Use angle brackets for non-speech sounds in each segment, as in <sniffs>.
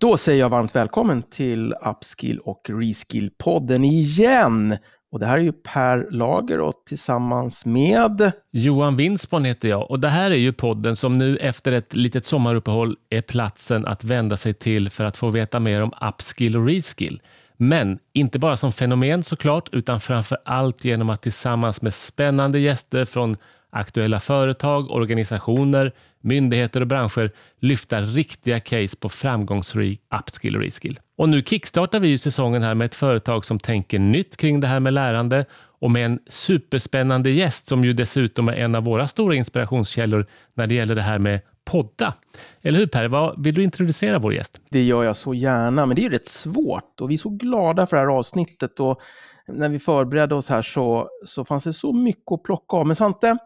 Då säger jag varmt välkommen till Upskill och Reskill-podden igen. Och det här är ju Per Lager och tillsammans med Johan Winsborn heter jag och det här är ju podden som nu efter ett litet sommaruppehåll är platsen att vända sig till för att få veta mer om upskill och reskill. Men inte bara som fenomen såklart, utan framför allt genom att tillsammans med spännande gäster från aktuella företag, organisationer, myndigheter och branscher lyfta riktiga case på framgångsrik upskill och reskill. Och nu kickstartar vi ju säsongen här med ett företag som tänker nytt kring det här med lärande och med en superspännande gäst som ju dessutom är en av våra stora inspirationskällor när det gäller det här med podda. Eller hur Per? Vad, vill du introducera vår gäst? Det gör jag så gärna, men det är ju rätt svårt och vi är så glada för det här avsnittet och när vi förberedde oss här så, så fanns det så mycket att plocka av. Men Svante,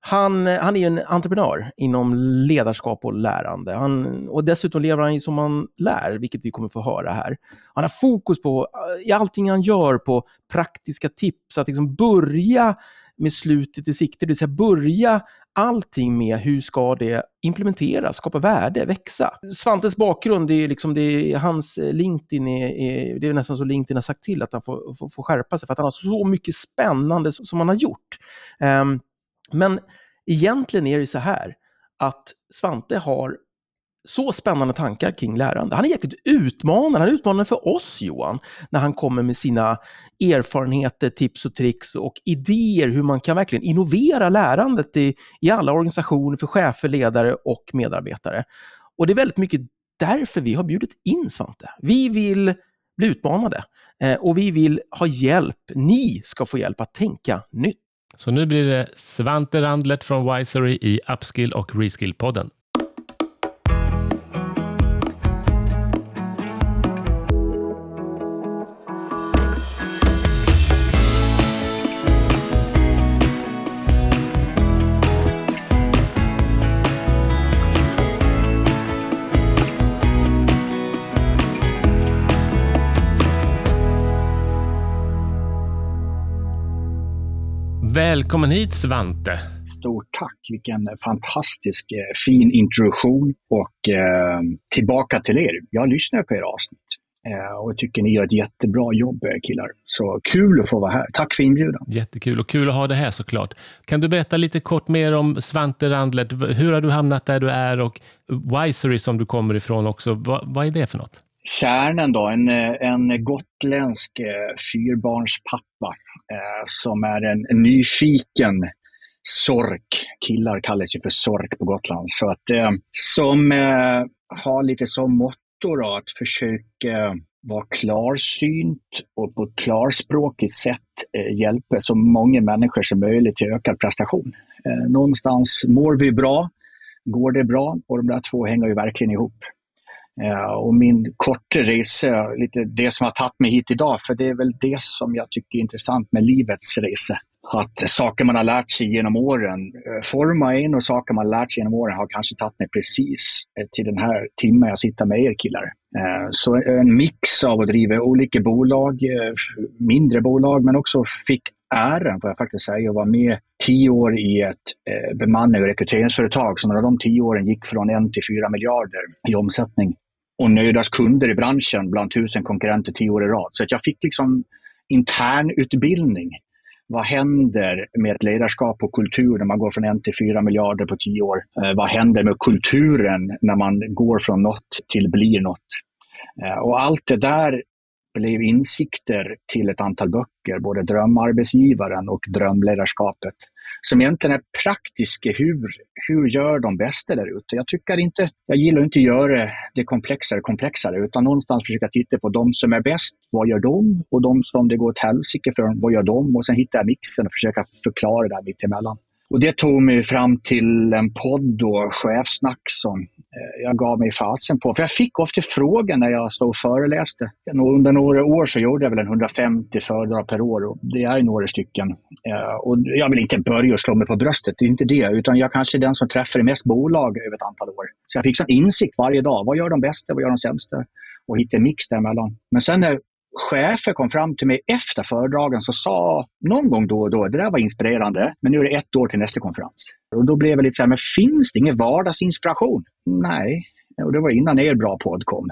han, han är en entreprenör inom ledarskap och lärande. Han, och dessutom lever han ju som han lär, vilket vi kommer få höra här. Han har fokus på, eh, i allting han gör, på praktiska tips, att liksom börja med slutet i sikte, det vill säga börja allting med hur ska det implementeras, skapa värde, växa. Svantes bakgrund, det är liksom, det är, hans eh, LinkedIn är, är, det är nästan så LinkedIn har sagt till att han får, får, får skärpa sig, för att han har så mycket spännande som han har gjort. Um, men egentligen är det så här att Svante har så spännande tankar kring lärande. Han är jäkligt utmanande. Han är utmanande för oss, Johan, när han kommer med sina erfarenheter, tips och tricks och idéer hur man kan verkligen innovera lärandet i, i alla organisationer för chefer, ledare och medarbetare. Och det är väldigt mycket därför vi har bjudit in Svante. Vi vill bli utmanade eh, och vi vill ha hjälp. Ni ska få hjälp att tänka nytt. Så nu blir det Svante Randlet från Wisery i Upskill och Reskill-podden. Välkommen hit Svante! Stort tack! Vilken fantastisk eh, fin introduktion och eh, tillbaka till er. Jag lyssnar på era avsnitt eh, och tycker ni gör ett jättebra jobb eh, killar. Så kul att få vara här. Tack för inbjudan! Jättekul och kul att ha det här såklart. Kan du berätta lite kort mer om Svante Randlet? Hur har du hamnat där du är och Wisery som du kommer ifrån också. vad, vad är det för något? Kärnen då, en, eh, en gotländsk eh, fyrbarnspappa eh, som är en, en nyfiken sork. Killar kallas ju för sork på Gotland. Så att, eh, som eh, har lite som motto då, att försöka vara klarsynt och på ett klarspråkigt sätt eh, hjälpa så många människor som möjligt till ökad prestation. Eh, någonstans mår vi bra, går det bra och de där två hänger ju verkligen ihop. Och min korta resa, lite det som har tagit mig hit idag, för det är väl det som jag tycker är intressant med livets resa. Att saker man har lärt sig genom åren eh, forma formar en och saker man har lärt sig genom åren har kanske tagit mig precis eh, till den här timmen jag sitter med er killar. Eh, så en mix av att driva olika bolag, mindre bolag, men också fick äran, får jag faktiskt säga, att vara med tio år i ett bemannings och rekryteringsföretag Så några av de tio åren gick från en till fyra miljarder i omsättning och nöjdast kunder i branschen bland tusen konkurrenter tio år i rad. Så att jag fick liksom internutbildning. Vad händer med ett ledarskap och kultur när man går från en till fyra miljarder på tio år? Eh, vad händer med kulturen när man går från något till blir något? Eh, och allt det där blev insikter till ett antal böcker, både Drömarbetsgivaren och Drömledarskapet, som egentligen är praktiska. Hur, hur gör de bästa där ute? Jag tycker inte, jag gillar inte att göra det komplexare komplexare, utan någonstans försöka titta på de som är bäst, vad gör de? Och de som det går åt helsike för, vad gör de? Och sen hitta mixen och försöka förklara det där mittemellan. Och det tog mig fram till en podd och chefsnack som eh, jag gav mig fasen på. För jag fick ofta frågan när jag stod och föreläste. Under några år så gjorde jag väl en 150 föredrag per år och det är några stycken. Eh, och jag vill inte börja slå mig på bröstet, det är inte det. Utan jag kanske är den som träffar mest bolag över ett antal år. Så jag fick sån insikt varje dag. Vad gör de bästa? Vad gör de sämsta? Och hitta en mix däremellan. Men sen när chefer kom fram till mig efter föredragen och sa någon gång då och då, det där var inspirerande, men nu är det ett år till nästa konferens. Och då blev jag lite så här, men finns det ingen vardagsinspiration? Nej, och det var innan er bra podd kom.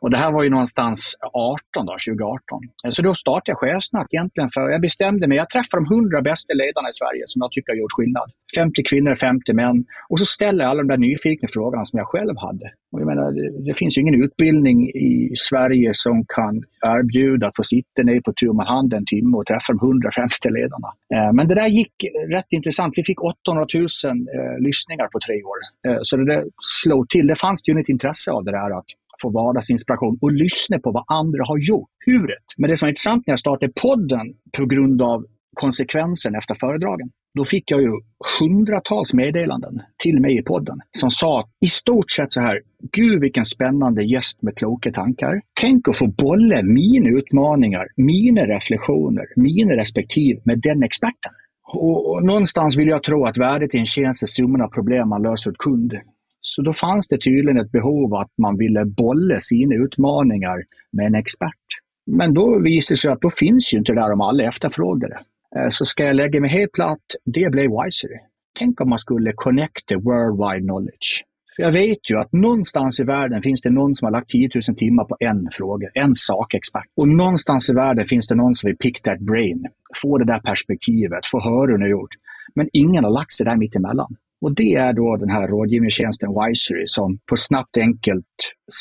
Och det här var ju någonstans 18 då, 2018. Så då startade jag Chefsnack egentligen för jag bestämde mig, jag träffar de 100 bästa ledarna i Sverige som jag tycker har gjort skillnad. 50 kvinnor, 50 män. Och så ställer jag alla de där nyfikna frågorna som jag själv hade. Och jag menar, det, det finns ju ingen utbildning i Sverige som kan erbjuda att få sitta ner på tu hand en timme och träffa de 100 främsta ledarna. Eh, men det där gick rätt intressant. Vi fick 800 000 eh, lyssningar på tre år. Eh, så det slog till. Det fanns ju ett intresse av det där att få vardagsinspiration och lyssna på vad andra har gjort. Huret. Men det som är intressant när jag startade podden på grund av konsekvensen efter föredragen. Då fick jag ju hundratals meddelanden till mig i podden som sa i stort sett så här. Gud vilken spännande gäst med kloka tankar. Tänk att få bolla mina utmaningar, mina reflektioner, mina respektive med den experten. Och, och någonstans vill jag tro att värdet i en tjänst är summan av problem man löser åt kund. Så då fanns det tydligen ett behov att man ville bolla sina utmaningar med en expert. Men då visade det sig att då finns ju inte det där om alla efterfrågar det. Eh, så ska jag lägga mig helt platt, det blev Wisery. Tänk om man skulle connecta worldwide knowledge. För jag vet ju att någonstans i världen finns det någon som har lagt 10 000 timmar på en fråga, en sakexpert. Och någonstans i världen finns det någon som vill pick that brain, få det där perspektivet, få höra hur ni har gjort. Men ingen har lagt sig där mittemellan. Och det är då den här rådgivningstjänsten Wisery som på ett snabbt enkelt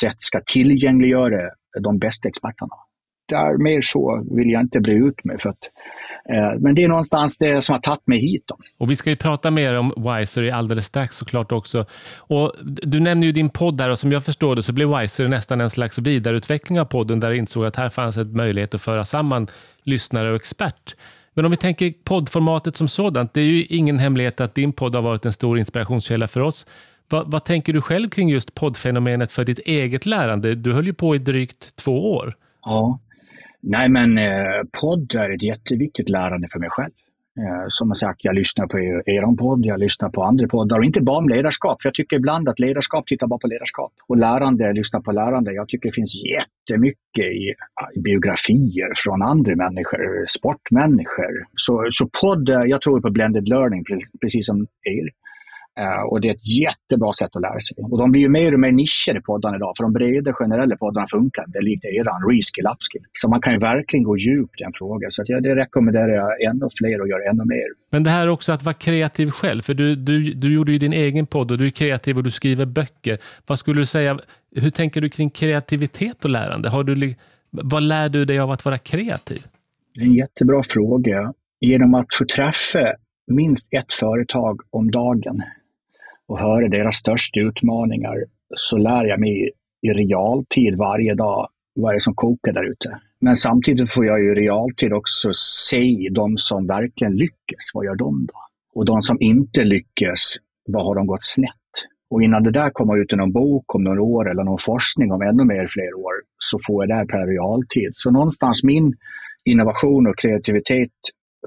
sätt ska tillgängliggöra de bästa experterna där, mer så vill jag inte bli ut med. För att, eh, men det är någonstans det som har tagit mig hit. Då. Och vi ska ju prata mer om Wisery alldeles strax såklart också. Och du nämner ju din podd där och som jag förstår det så blev Wisery nästan en slags vidareutveckling av podden där jag insåg att här fanns en möjlighet att föra samman lyssnare och expert. Men om vi tänker poddformatet som sådant, det är ju ingen hemlighet att din podd har varit en stor inspirationskälla för oss. Vad, vad tänker du själv kring just poddfenomenet för ditt eget lärande? Du höll ju på i drygt två år. Ja, Nej, men eh, podd är ett jätteviktigt lärande för mig själv. Eh, som sagt, jag lyssnar på er, podd, jag lyssnar på andra poddar och inte bara om ledarskap. För jag tycker ibland att ledarskap tittar bara på ledarskap. Och lärande lyssnar på lärande. Jag tycker det finns jättemycket i, i biografier från andra människor, sportmänniskor. Så, så podd, eh, jag tror på blended learning, precis som er. Uh, och det är ett jättebra sätt att lära sig. Och de blir ju mer och mer nischade poddarna idag, för de breda generella poddarna funkar inte likt eran reskill upskill. Så man kan ju verkligen gå djupt i en fråga. Så att ja, det rekommenderar jag ännu fler att göra ännu mer. Men det här också att vara kreativ själv, för du, du, du gjorde ju din egen podd och du är kreativ och du skriver böcker. Vad skulle du säga, hur tänker du kring kreativitet och lärande? Har du, vad lär du dig av att vara kreativ? Det är en jättebra fråga. Genom att få träffa minst ett företag om dagen och höra deras största utmaningar så lär jag mig i realtid varje dag vad det är som kokar där ute. Men samtidigt får jag i realtid också se de som verkligen lyckas. Vad gör de då? Och de som inte lyckas, vad har de gått snett? Och innan det där kommer ut i någon bok om några år eller någon forskning om ännu mer fler år så får jag det här per realtid. Så någonstans min innovation och kreativitet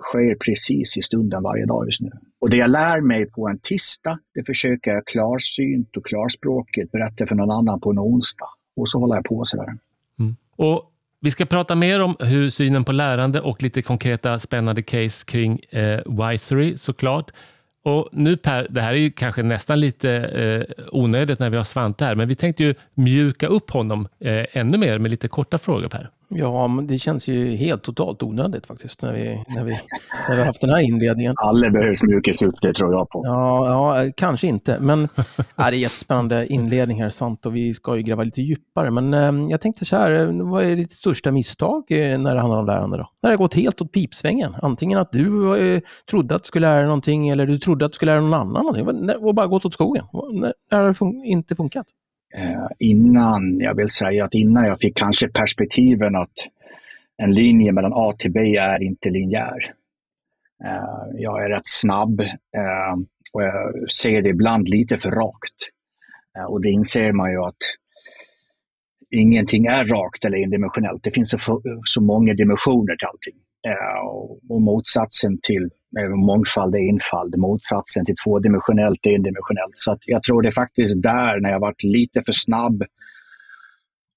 sker precis i stunden varje dag just nu. Och det jag lär mig på en tisdag, det försöker jag klarsynt och klarspråkigt berätta för någon annan på en onsdag. Och så håller jag på sådär. Mm. Och vi ska prata mer om hur synen på lärande och lite konkreta spännande case kring eh, Wisery såklart. Och nu Per, det här är ju kanske nästan lite eh, onödigt när vi har Svante här, men vi tänkte ju mjuka upp honom eh, ännu mer med lite korta frågor Per. Ja, men det känns ju helt totalt onödigt faktiskt när vi, när vi, när vi har haft den här inledningen. Alla upp, det tror jag på. Ja, ja kanske inte, men <laughs> ja, det är jättespännande inledning här, sant, och vi ska ju gräva lite djupare. Men eh, jag tänkte så här, vad är ditt största misstag eh, när det handlar om lärande då? När det har gått helt åt pipsvängen? Antingen att du eh, trodde att du skulle lära dig någonting eller du trodde att du skulle lära någon annan någonting och bara gått åt skogen. När, när har det fun inte funkat? Eh, innan, jag vill säga att innan jag fick kanske perspektiven att en linje mellan A till B är inte linjär. Eh, jag är rätt snabb eh, och jag ser det ibland lite för rakt. Eh, och det inser man ju att ingenting är rakt eller endimensionellt. Det finns så, så många dimensioner till allting. Eh, och motsatsen till mångfald är enfald, motsatsen till tvådimensionellt är endimensionellt. Så att jag tror det är faktiskt där, när jag varit lite för snabb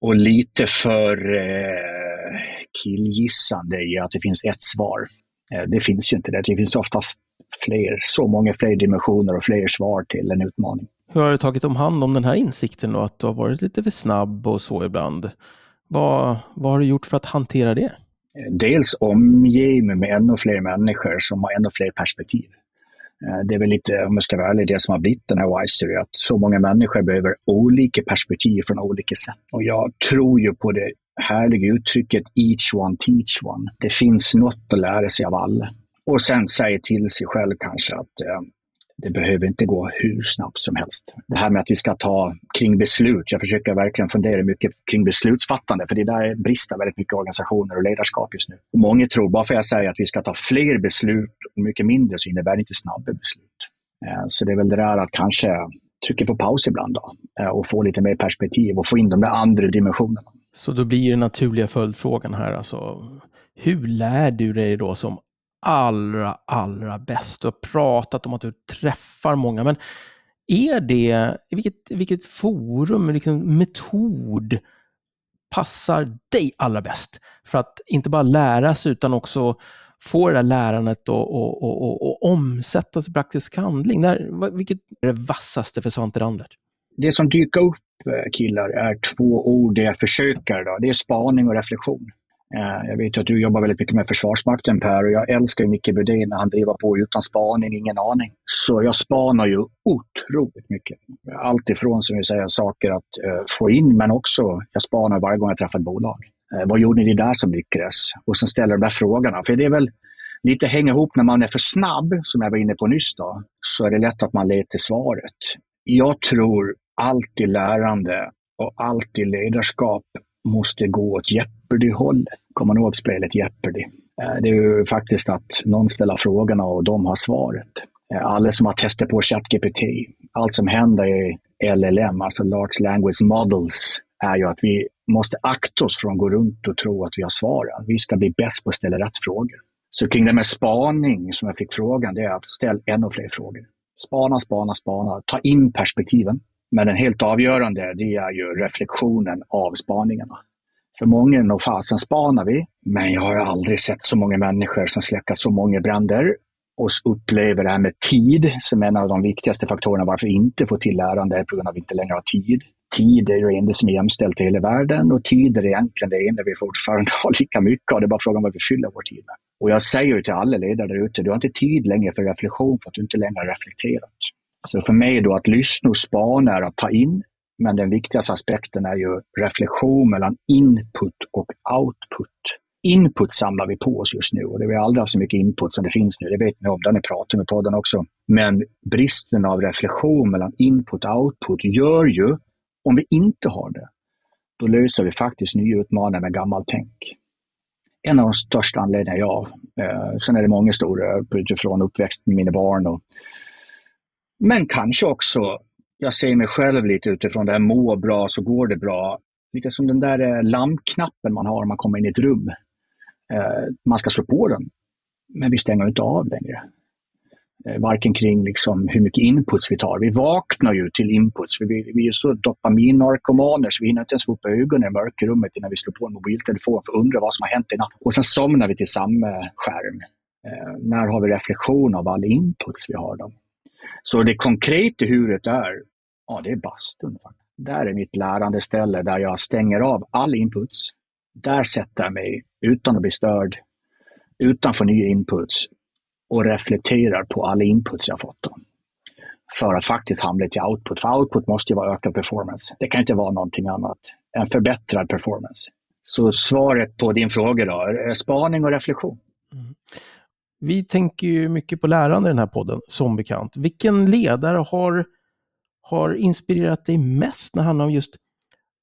och lite för eh, killgissande i att det finns ett svar. Eh, det finns ju inte det. Det finns oftast fler, så många fler dimensioner och fler svar till en utmaning. Hur har du tagit om hand om den här insikten då, att du har varit lite för snabb och så ibland? Vad, vad har du gjort för att hantera det? Dels omge mig med ännu fler människor som har ännu fler perspektiv. Eh, det är väl lite, om jag ska vara ärlig, det som har blivit den här Wisery, att så många människor behöver olika perspektiv från olika sätt. Och jag tror ju på det härliga uttrycket each one teach one. Det finns något att lära sig av alla. Och sen säga till sig själv kanske att eh, det behöver inte gå hur snabbt som helst. Det här med att vi ska ta kring beslut. Jag försöker verkligen fundera mycket kring beslutsfattande, för det där brister väldigt mycket organisationer och ledarskap just nu. Och många tror, bara för att jag säger att vi ska ta fler beslut och mycket mindre, så innebär det inte snabba beslut. Eh, så det är väl det där att kanske trycka på paus ibland då, eh, och få lite mer perspektiv och få in de där andra dimensionerna. Så då blir den naturliga följdfrågan här alltså, hur lär du dig då som allra, allra bäst. Du har pratat om att du träffar många, men är det, vilket, vilket forum, vilken metod passar dig allra bäst för att inte bara lära sig utan också få det där lärandet och, och, och, och omsättas i praktisk handling? Där, vilket är det vassaste för Svante Randert? Det som dyker upp eh, killar är två ord jag försöker. Då. Det är spaning och reflektion. Eh, jag vet att du jobbar väldigt mycket med Försvarsmakten Per och jag älskar Micke Budin när han driver på utan spaning, ingen aning. Så jag spanar ju otroligt mycket. Allt ifrån som vi säger saker att eh, få in men också jag spanar varje gång jag träffar ett bolag. Eh, vad gjorde ni där som lyckades? Och sen ställer de där frågorna. För det är väl lite hänga ihop när man är för snabb, som jag var inne på nyss, då, så är det lätt att man letar svaret. Jag tror alltid lärande och alltid ledarskap måste gå åt Jeopardy-hållet. Kommer ni ihåg spelet Jeopardy? Eh, det är ju faktiskt att någon ställer frågorna och de har svaret. Eh, alla som har testat på ChatGPT, allt som händer i LLM, alltså Large Language Models, är ju att vi måste akta oss från att gå runt och tro att vi har svaren. Vi ska bli bäst på att ställa rätt frågor. Så kring det med spaning, som jag fick frågan, det är att ställa ännu fler frågor. Spana, spana, spana. Ta in perspektiven. Men den helt avgörande det är ju reflektionen av spaningarna. För många nog fasen spanar vi, men jag har aldrig sett så många människor som släcker så många bränder och upplever det här med tid som en av de viktigaste faktorerna varför vi inte får till lärande är på grund av att vi inte längre har tid. Tid är det enda som är jämställt i hela världen och tid är egentligen det enda vi fortfarande <laughs> har lika mycket av. Det är bara frågan vad vi fyller vår tid med. Och jag säger till alla ledare där ute, du har inte tid längre för reflektion för att du inte längre har reflekterat. Så för mig då att lyssna och spana är att ta in, men den viktigaste aspekten är ju reflektion mellan input och output. Input samlar vi på oss just nu och det har aldrig haft så mycket input som det finns nu. Det vet ni om, det har ni pratat med podden också. Men bristen av reflektion mellan input och output gör ju, om vi inte har det, då löser vi faktiskt nya utmaningar med gammalt tänk. En av de största anledningarna jag, eh, sen är det många stora utifrån uppväxt med mina barn och men kanske också, jag ser mig själv lite utifrån det här må bra så går det bra. Lite som den där eh, lampknappen man har när man kommer in i ett rum. Eh, man ska slå på den, men vi stänger inte av längre. Eh, varken kring liksom hur mycket inputs vi tar. Vi vaknar ju till inputs. Vi, vi är så dopaminnarkomaner så vi hinner inte ens få upp ögonen i mörkrummet innan vi slår på en mobiltelefon för att undra vad som har hänt i natt. Och sen somnar vi till samma skärm. Eh, när har vi reflektion av all inputs vi har? Då? Så det konkreta huret är, ja det är bastun. Där är mitt lärandeställe där jag stänger av all inputs. Där sätter jag mig utan att bli störd, utan för nya inputs och reflekterar på alla inputs jag fått. Då. För att faktiskt hamna till output. För output måste ju vara ökad performance. Det kan inte vara någonting annat än förbättrad performance. Så svaret på din fråga då, är spaning och reflektion. Mm. Vi tänker ju mycket på lärande i den här podden, som bekant. Vilken ledare har, har inspirerat dig mest när det handlar om just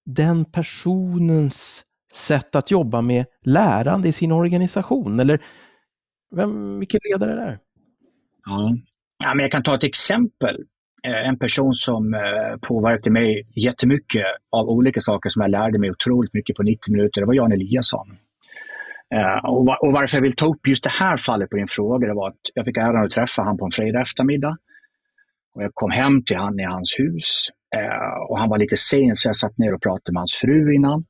den personens sätt att jobba med lärande i sin organisation? Eller vem, vilken ledare är det? Ja. ja, men jag kan ta ett exempel. Eh, en person som eh, påverkade mig jättemycket av olika saker som jag lärde mig otroligt mycket på 90 minuter, det var Jan Eliasson. Eh, och, var, och, varför jag vill ta upp just det här fallet på din fråga, det var att jag fick äran att träffa honom på en fredag eftermiddag. Och jag kom hem till honom i hans hus eh, och han var lite sen så jag satt ner och pratade med hans fru innan.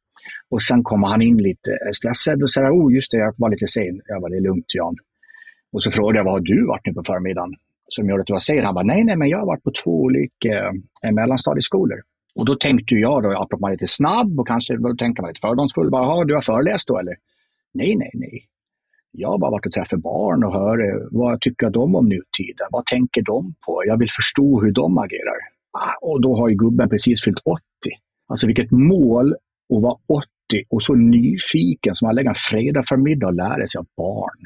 Och sen kom han in lite eh, stressad och sa, oh just det, jag var lite sen. Jag var, det är lugnt Jan. Och så frågade jag, vad har du varit nu på förmiddagen? Som gör att du var sen. Han bara, nej, nej, men jag har varit på två olika eh, mellanstadieskolor. Och då tänkte jag, då, apropå man är lite snabb och kanske då tänker man lite fördomsfull, bara, du har föreläst då eller? Nej, nej, nej. Jag har bara varit och träffat barn och hört eh, vad tycker de om nutiden? Vad tänker de på? Jag vill förstå hur de agerar. Ah, och då har ju gubben precis fyllt 80. Alltså vilket mål att vara 80 och så nyfiken som att lägga en fredag förmiddag och lära sig av barn.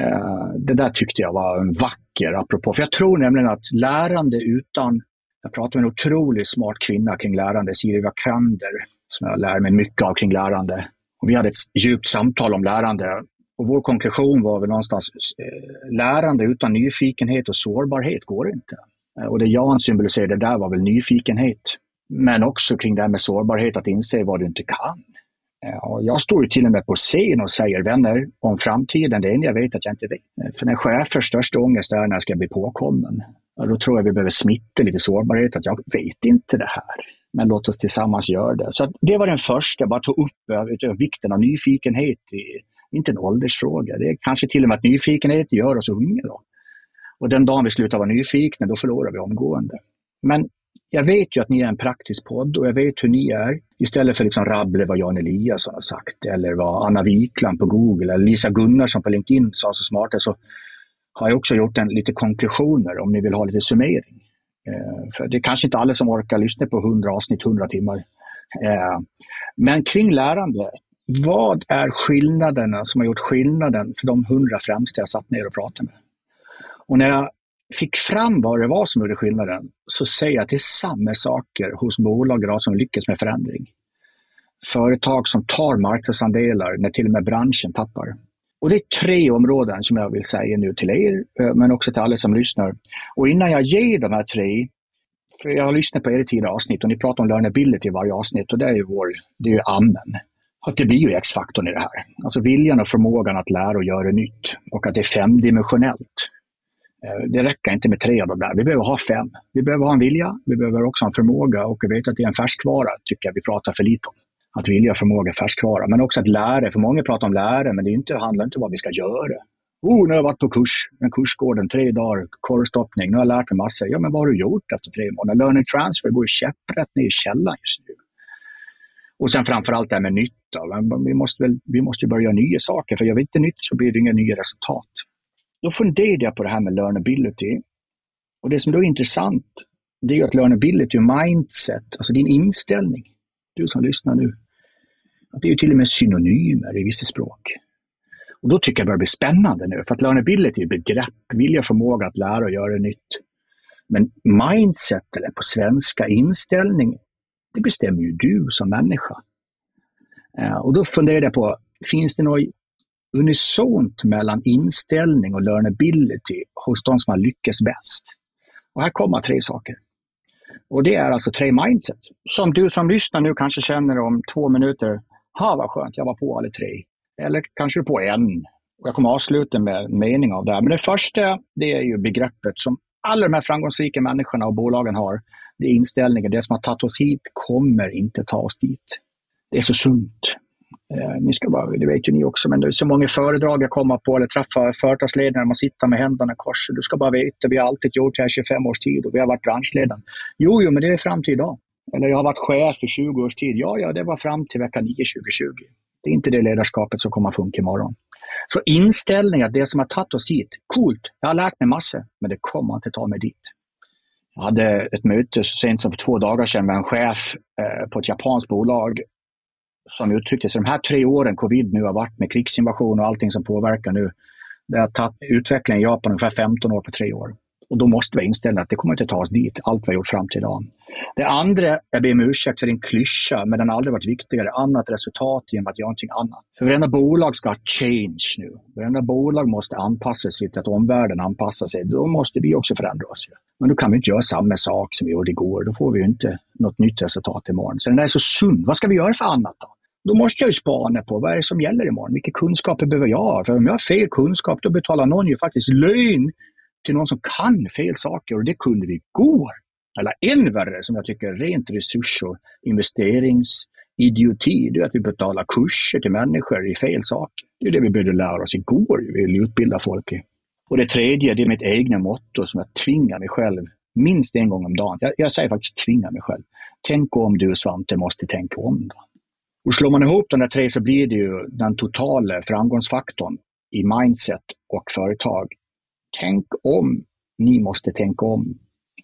Eh, det där tyckte jag var en vacker apropå. För jag tror nämligen att lärande utan... Jag pratade med en otroligt smart kvinna kring lärande, Siri Vakander, som jag lär mig mycket av kring lärande. Och vi hade ett djupt samtal om lärande och vår konklusion var väl någonstans, eh, lärande utan nyfikenhet och sårbarhet går inte. Eh, och det Jan symboliserade där var väl nyfikenhet. Men också kring det här med sårbarhet, att inse vad du inte kan. Eh, och jag står ju till och med på scen och säger, vänner, om framtiden, det enda jag vet att jag inte vet. För när chefers största ångest är när jag ska bli påkommen. Då tror jag vi behöver smitta lite sårbarhet, att jag vet inte det här. Men låt oss tillsammans göra det. Så det var den första, bara ta upp vikten av nyfikenhet i, inte en åldersfråga. Det är kanske till och med att nyfikenhet gör oss unga. Då. Och den dagen vi slutar vara nyfikna, då förlorar vi omgående. Men jag vet ju att ni är en praktisk podd och jag vet hur ni är. Istället för liksom rabbla vad Jan Eliasson har sagt eller vad Anna Wikland på Google eller Lisa Gunnarsson på LinkedIn sa så smart så har jag också gjort en, lite konklusioner om ni vill ha lite summering. Eh, för det är kanske inte alla som orkar lyssna på 100 avsnitt, 100 timmar. Eh, men kring lärande, vad är skillnaderna som har gjort skillnaden för de hundra främsta jag satt ner och pratade med? Och när jag fick fram vad det var som gjorde skillnaden så säger jag att det är samma saker hos bolag idag som lyckas med förändring. Företag som tar marknadsandelar när till och med branschen tappar. Och det är tre områden som jag vill säga nu till er, eh, men också till alla som lyssnar. Och innan jag ger de här tre, för jag har lyssnat på er tidigare avsnitt och ni pratar om learnability i varje avsnitt och det är ju, vår, det är ju amen. att det blir ju X-faktorn i det här. Alltså viljan och förmågan att lära och göra nytt och att det är femdimensionellt. Eh, det räcker inte med tre av de där. Vi behöver ha fem. Vi behöver ha en vilja, vi behöver också ha en förmåga och jag vet att det är en färskvara, tycker jag vi pratar för lite om. Att vilja, förmåga, färskvara. Men också att lära. För många pratar om lära, men det, inte, handlar inte om vad vi ska göra. Oh, nu har jag varit på kurs, en kursgården, tre dagar, korvstoppning. Nu har jag lärt mig massor. Ja, men vad har du gjort efter tre månader? Learning transfer går ju käpprätt ner i källaren just nu. Och sen framförallt det här med nytta. Vi måste, väl, vi måste börja göra nya saker, för gör vi inte nytt så blir det inga nya resultat. Då funderade jag på det här med learnability. Och det som då är intressant, det är ju att learnability och mindset, alltså din inställning, du som lyssnar nu, det är ju till och med synonymer i vissa språk. Och då tycker jag det börjar bli spännande nu, för att learnability är begrepp, vilja och förmåga att lära och göra nytt. Men mindset, eller på svenska inställning, det bestämmer ju du som människa. Eh, och då funderar jag på, finns det något unisont mellan inställning och learnability hos de som har lyckats bäst? Och här kommer tre saker. Och det är alltså tre mindset. Som du som lyssnar nu kanske känner om två minuter, ha vad skönt, jag var på alla tre. Eller kanske på en. Och jag kommer avsluta med en mening av det här. Men det första, det är ju begreppet som alla de här framgångsrika människorna och bolagen har det är inställningen, det som har tagit oss hit kommer inte ta oss dit. Det är så sunt. Eh, ni ska bara, det vet ju ni också, men det är så många föredrag jag kommer på eller träffar företagsledare, man sitter med händerna i kors. Du ska bara veta, vi har alltid gjort det här 25 års tid och vi har varit branschledare. Jo, jo, men det är fram till idag. Eller jag har varit chef i 20 års tid. Ja, ja, det var fram till vecka 9 2020. Det är inte det ledarskapet som kommer att funka imorgon. Så inställning att det som har tagit oss hit, coolt, jag har lärt mig massor, men det kommer inte ta mig dit. Jag hade ett möte så sent som för två dagar sedan med en chef eh, på ett japanskt bolag som uttryckte sig, de här tre åren covid nu har varit med krigsinvasion och allting som påverkar nu, det har tagit utvecklingen i Japan ungefär 15 år på tre år. Och då måste vi inställa att det kommer inte ta oss dit, allt vi har gjort fram till idag. Det andra, jag ber om ursäkt för en klyscha, men den har aldrig varit viktigare. Annat resultat genom att göra någonting annat. För varenda bolag ska ha change nu. Varenda bolag måste anpassa sig till att omvärlden anpassar sig. Då måste vi också förändra oss. Men då kan vi inte göra samma sak som vi gjorde igår. Då får vi inte något nytt resultat imorgon. Så den är så sund. Vad ska vi göra för annat då? Då måste jag ju spana på vad är det som gäller imorgon. Vilka kunskaper behöver jag ha? För om jag har fel kunskap, då betalar någon ju faktiskt lön till någon som kan fel saker och det kunde vi igår. Eller än värre, som jag tycker rent resurs och investeringsidioti, det är att vi betalar kurser till människor i fel saker. Det är det vi började lära oss igår, vi vill utbilda folk i. Och det tredje, det är mitt egna motto som jag tvingar mig själv minst en gång om dagen. Jag, jag säger faktiskt tvinga mig själv. Tänk om du Svante måste tänka om. Då. Och slår man ihop de där tre så blir det ju den totala framgångsfaktorn i mindset och företag. Tänk om ni måste tänka om.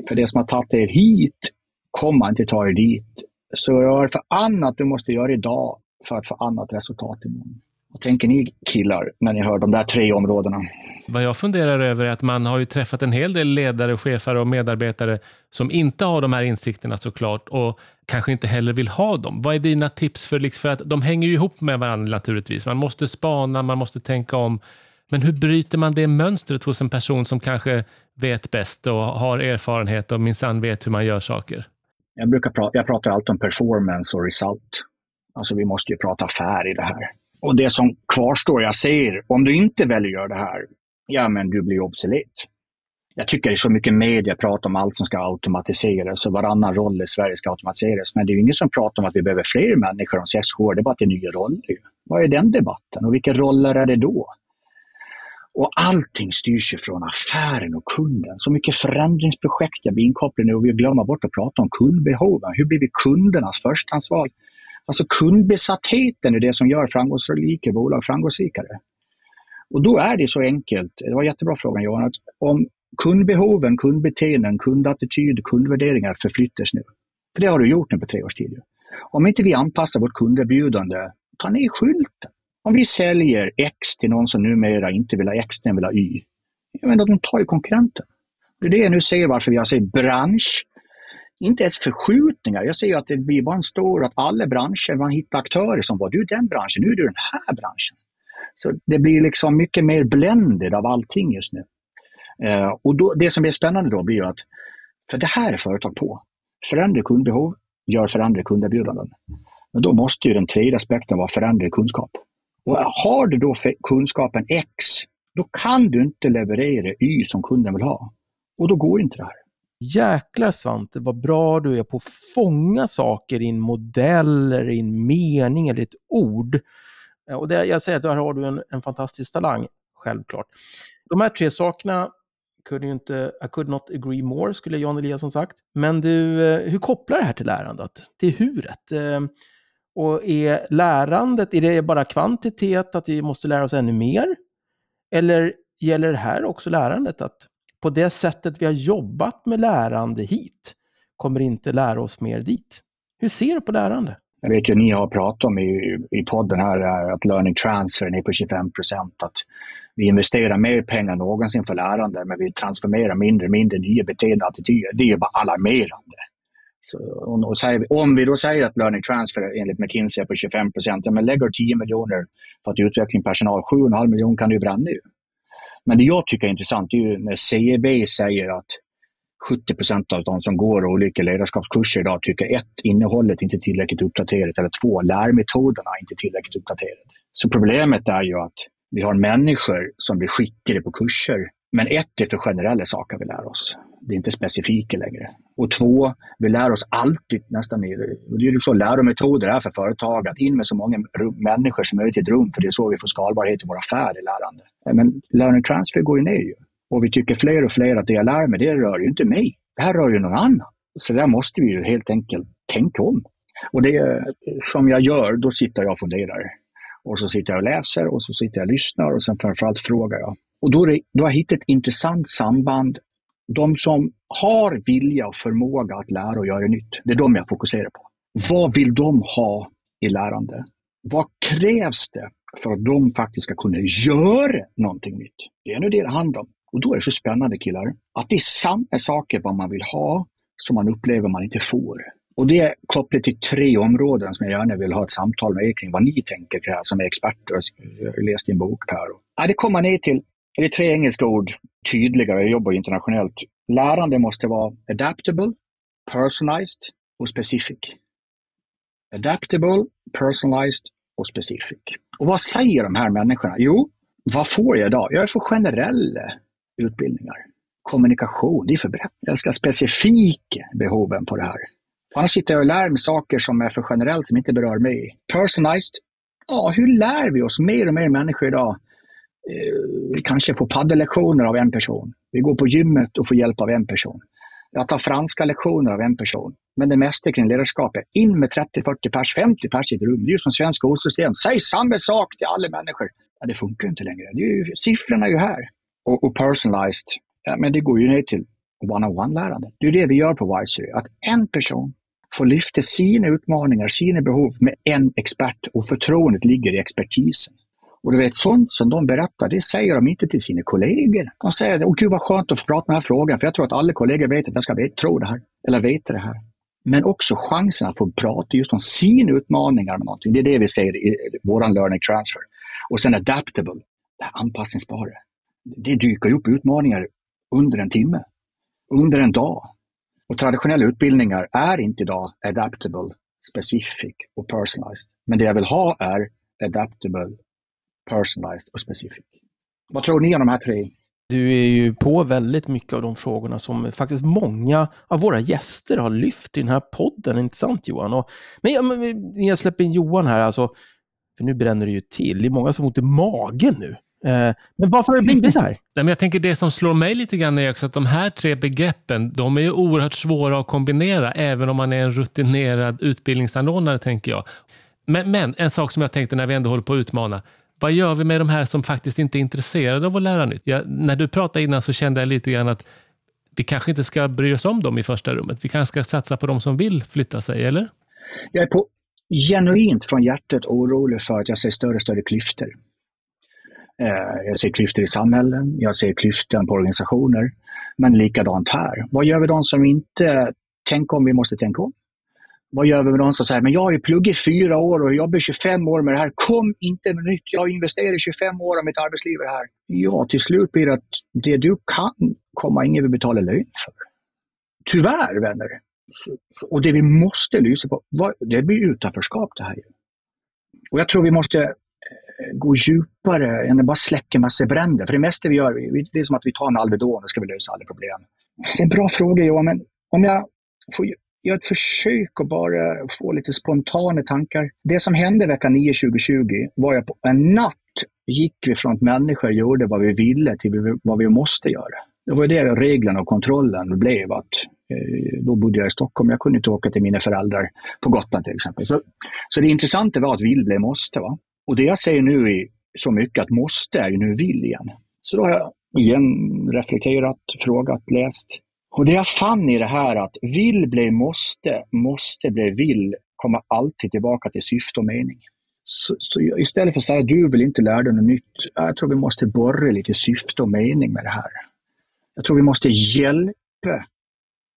För det som har tagit er hit kommer inte ta er dit. Så gör för annat du måste göra idag för att få annat resultat imorgon. Vad tänker ni killar när ni hör de där tre områdena? Vad jag funderar över är att man har ju träffat en hel del ledare, chefer och medarbetare som inte har de här insikterna såklart och kanske inte heller vill ha dem. Vad är dina tips? För, liksom, för att de hänger ju ihop med varandra naturligtvis. Man måste spana, man måste tänka om. Men hur bryter man det mönstret hos en person som kanske vet bäst och har erfarenhet och minsann vet hur man gör saker? Jag, brukar prata, jag pratar alltid om performance och result. Alltså vi måste ju prata affär i det här. Och det som kvarstår, jag säger, om du inte väljer att göra det här, ja men du blir obsolet. Jag tycker det är så mycket media pratar om allt som ska automatiseras och varannan roll i Sverige ska automatiseras. Men det är ingen som pratar om att vi behöver fler människor om sex år. Det är bara att det är nya roller. Vad är den debatten och vilka roller är det då? Och allting styrs ju från affären och kunden. Så mycket förändringsprojekt jag blir inkopplad i och vi glömmer bort att prata om kundbehoven. Hur blir vi kundernas förstahandsval? Alltså kundbesattheten är det som gör framgångsrika bolag framgångsrikare. Och då är det så enkelt, det var en jättebra fråga Johan, att om kundbehoven, kundbeteenden, kundattityd, kundvärderingar förflyttas nu. För det har du gjort nu på tre års tid. Om inte vi anpassar vårt kunderbjudande, ta ner skylten. Om vi säljer X till någon som numera inte vill ha X, den vill ha Y. Ja, men de tar ju konkurrenten. Det är det jag nu säger varför vi har bransch inte ens förskjutningar. Jag säger att det blir bara en stor, att alla branscher, man hittar aktörer som var du den branschen, nu är du den här branschen. Så det blir liksom mycket mer blended av allting just nu. Eh, och då, det som är spännande då blir ju att, för det här är företag på. Förändra kundbehov, gör förändrade kunderbjudanden. Men då måste ju den tredje aspekten vara förändrad kunskap. Och har du då kunskapen X, då kan du inte leverera Y som kunden vill ha. Och då går inte det här. Jäklar Svante, vad bra du är på att fånga saker i en modell, eller i en mening eller ett ord. Eh, och det, jag säger att där har du en, en fantastisk talang, självklart. De här tre sakerna kunde ju inte, I could not agree more, skulle Jan Eliasson sagt. Men du, eh, hur kopplar det här till lärandet? Till huret? Eh, och är lärandet, är det bara kvantitet, att vi måste lära oss ännu mer? Eller gäller det här också lärandet, att på det sättet vi har jobbat med lärande hit kommer inte lära oss mer dit. Hur ser du på lärande? Jag vet ju att ni har pratat om i, i podden här eh, att learning transfer är på 25 procent. Att vi investerar mer pengar än någonsin för lärande men vi transformerar mindre och mindre nya beteenden och attityder. Det är ju bara alarmerande. Så, och, och säger, om vi då säger att learning transfer enligt McKinsey är på 25 procent, ja, men lägger 10 miljoner på att utveckla personal, 7,5 miljoner kan du bränna ju. Men det jag tycker är intressant är ju när CEB säger att 70 procent av de som går olika ledarskapskurser idag tycker ett, innehållet inte tillräckligt uppdaterat eller två, lärmetoderna inte tillräckligt uppdaterade. Så problemet är ju att vi har människor som blir skickade på kurser men ett är för generella saker vi lär oss. Det är inte specifika längre. Och två, vi lär oss alltid nästan mer. Det är ju så lärometoder är för företag, att in med så många människor som möjligt i ett rum, för det är så vi får skalbarhet i vår affär i lärande. Men learning transfer går ju ner ju. Och vi tycker fler och fler att det jag lär mig, det rör ju inte mig. Det här rör ju någon annan. Så där måste vi ju helt enkelt tänka om. Och det som jag gör, då sitter jag och funderar. Och så sitter jag och läser och så sitter jag och lyssnar och sen framförallt frågar jag. Och då, det, då har jag hittat ett intressant samband. De som har vilja och förmåga att lära och göra nytt, det är de jag fokuserar på. Vad vill de ha i lärande? Vad krävs det för att de faktiskt ska kunna göra någonting nytt? Det är nu det det handlar om. Och då är det så spännande killar, att det är samma saker vad man vill ha som man upplever man inte får. Och det är kopplat till tre områden som jag gärna vill ha ett samtal med er kring, vad ni tänker kring, som är experter. Jag har läst din bok Per. Ja, det kommer ner till det är tre engelska ord tydligare, jag jobbar internationellt. Lärande måste vara adaptable, personalized och specific. Adaptable, personalized och specific. Och vad säger de här människorna? Jo, vad får jag idag? Jag får generella utbildningar. Kommunikation, det är för brett. Jag ska specifika behoven på det här. Annars sitter jag och lär mig saker som är för generellt, som inte berör mig. Personalized, ja, hur lär vi oss mer och mer människor idag Eh, vi kanske får paddellektioner av en person. Vi går på gymmet och får hjälp av en person. Jag tar franska lektioner av en person. Men det mesta kring ledarskap är in med 30-40 pers, 50 pers i ett rum. Det är ju som svenskt skolsystem. Säg samma sak till alla människor. Ja, det funkar inte längre. Det är ju, siffrorna är ju här. Och, och personalized, ja, men det går ju ner till one-on-one-lärande. Det är det vi gör på Wisery. Att en person får lyfta sina utmaningar, sina behov med en expert och förtroendet ligger i expertisen. Och du vet, sånt som de berättar, det säger de inte till sina kollegor. De säger, åh gud vad skönt att få prata med den här frågan, för jag tror att alla kollegor vet att jag ska tro det här, eller veta det här. Men också chansen att få prata just om sina utmaningar med någonting. Det är det vi säger i vår learning transfer. Och sen adaptable, det här anpassningsbara. Det dyker upp utmaningar under en timme, under en dag. Och traditionella utbildningar är inte idag adaptable, specific och personalized. Men det jag vill ha är adaptable, personalized och specific. Vad tror ni om de här tre? Du är ju på väldigt mycket av de frågorna som faktiskt många av våra gäster har lyft i den här podden. Inte sant Johan? Och, men, ja, men jag släpper in Johan här, alltså, för nu bränner det ju till. Det är många som har ont i magen nu. Eh, men varför har det blivit så här? <laughs> Nej, men jag tänker det som slår mig lite grann är också att de här tre begreppen, de är ju oerhört svåra att kombinera, även om man är en rutinerad utbildningsanordnare, tänker jag. Men, men en sak som jag tänkte när vi ändå håller på att utmana, vad gör vi med de här som faktiskt inte är intresserade av att lära nytt? Jag, när du pratade innan så kände jag lite grann att vi kanske inte ska bry oss om dem i första rummet. Vi kanske ska satsa på de som vill flytta sig, eller? Jag är på genuint från hjärtat orolig för att jag ser större och större klyftor. Eh, jag ser klyftor i samhällen, jag ser klyftor på organisationer. Men likadant här. Vad gör vi de som inte tänker om vi måste tänka om? Vad gör vi med de som säger, men jag har ju pluggat fyra år och jobbat 25 år med det här. Kom inte med nytt. Jag har investerat 25 år av mitt arbetsliv i det här. Ja, till slut blir det att det du kan kommer ingen vill betala lön för. Tyvärr, vänner. Och det vi måste lysa på, det blir utanförskap det här. Och jag tror vi måste eh, gå djupare än att bara släcka massa bränder. För det mesta vi gör, det är som att vi tar en Alvedon och ska vi lösa alla problem. Det är en bra fråga Johan, men om jag får gör ett försök att bara få lite spontana tankar. Det som hände vecka 9 2020 var att på en natt gick vi från att människor gjorde vad vi ville till vad vi måste göra. Det var det reglerna och kontrollen blev. att eh, Då bodde jag i Stockholm, jag kunde inte åka till mina föräldrar på Gotland till exempel. Så, så det intressanta var att vill blev måste. Va? Och det jag säger nu är så mycket att måste är ju nu vill igen. Så då har jag igen reflekterat, frågat, läst. Och det jag fann i det här att vill bli måste, måste bli vill, kommer alltid tillbaka till syfte och mening. Så, så, istället för att säga att du vill inte lära dig något nytt, äh, jag tror vi måste borra lite syfte och mening med det här. Jag tror vi måste hjälpa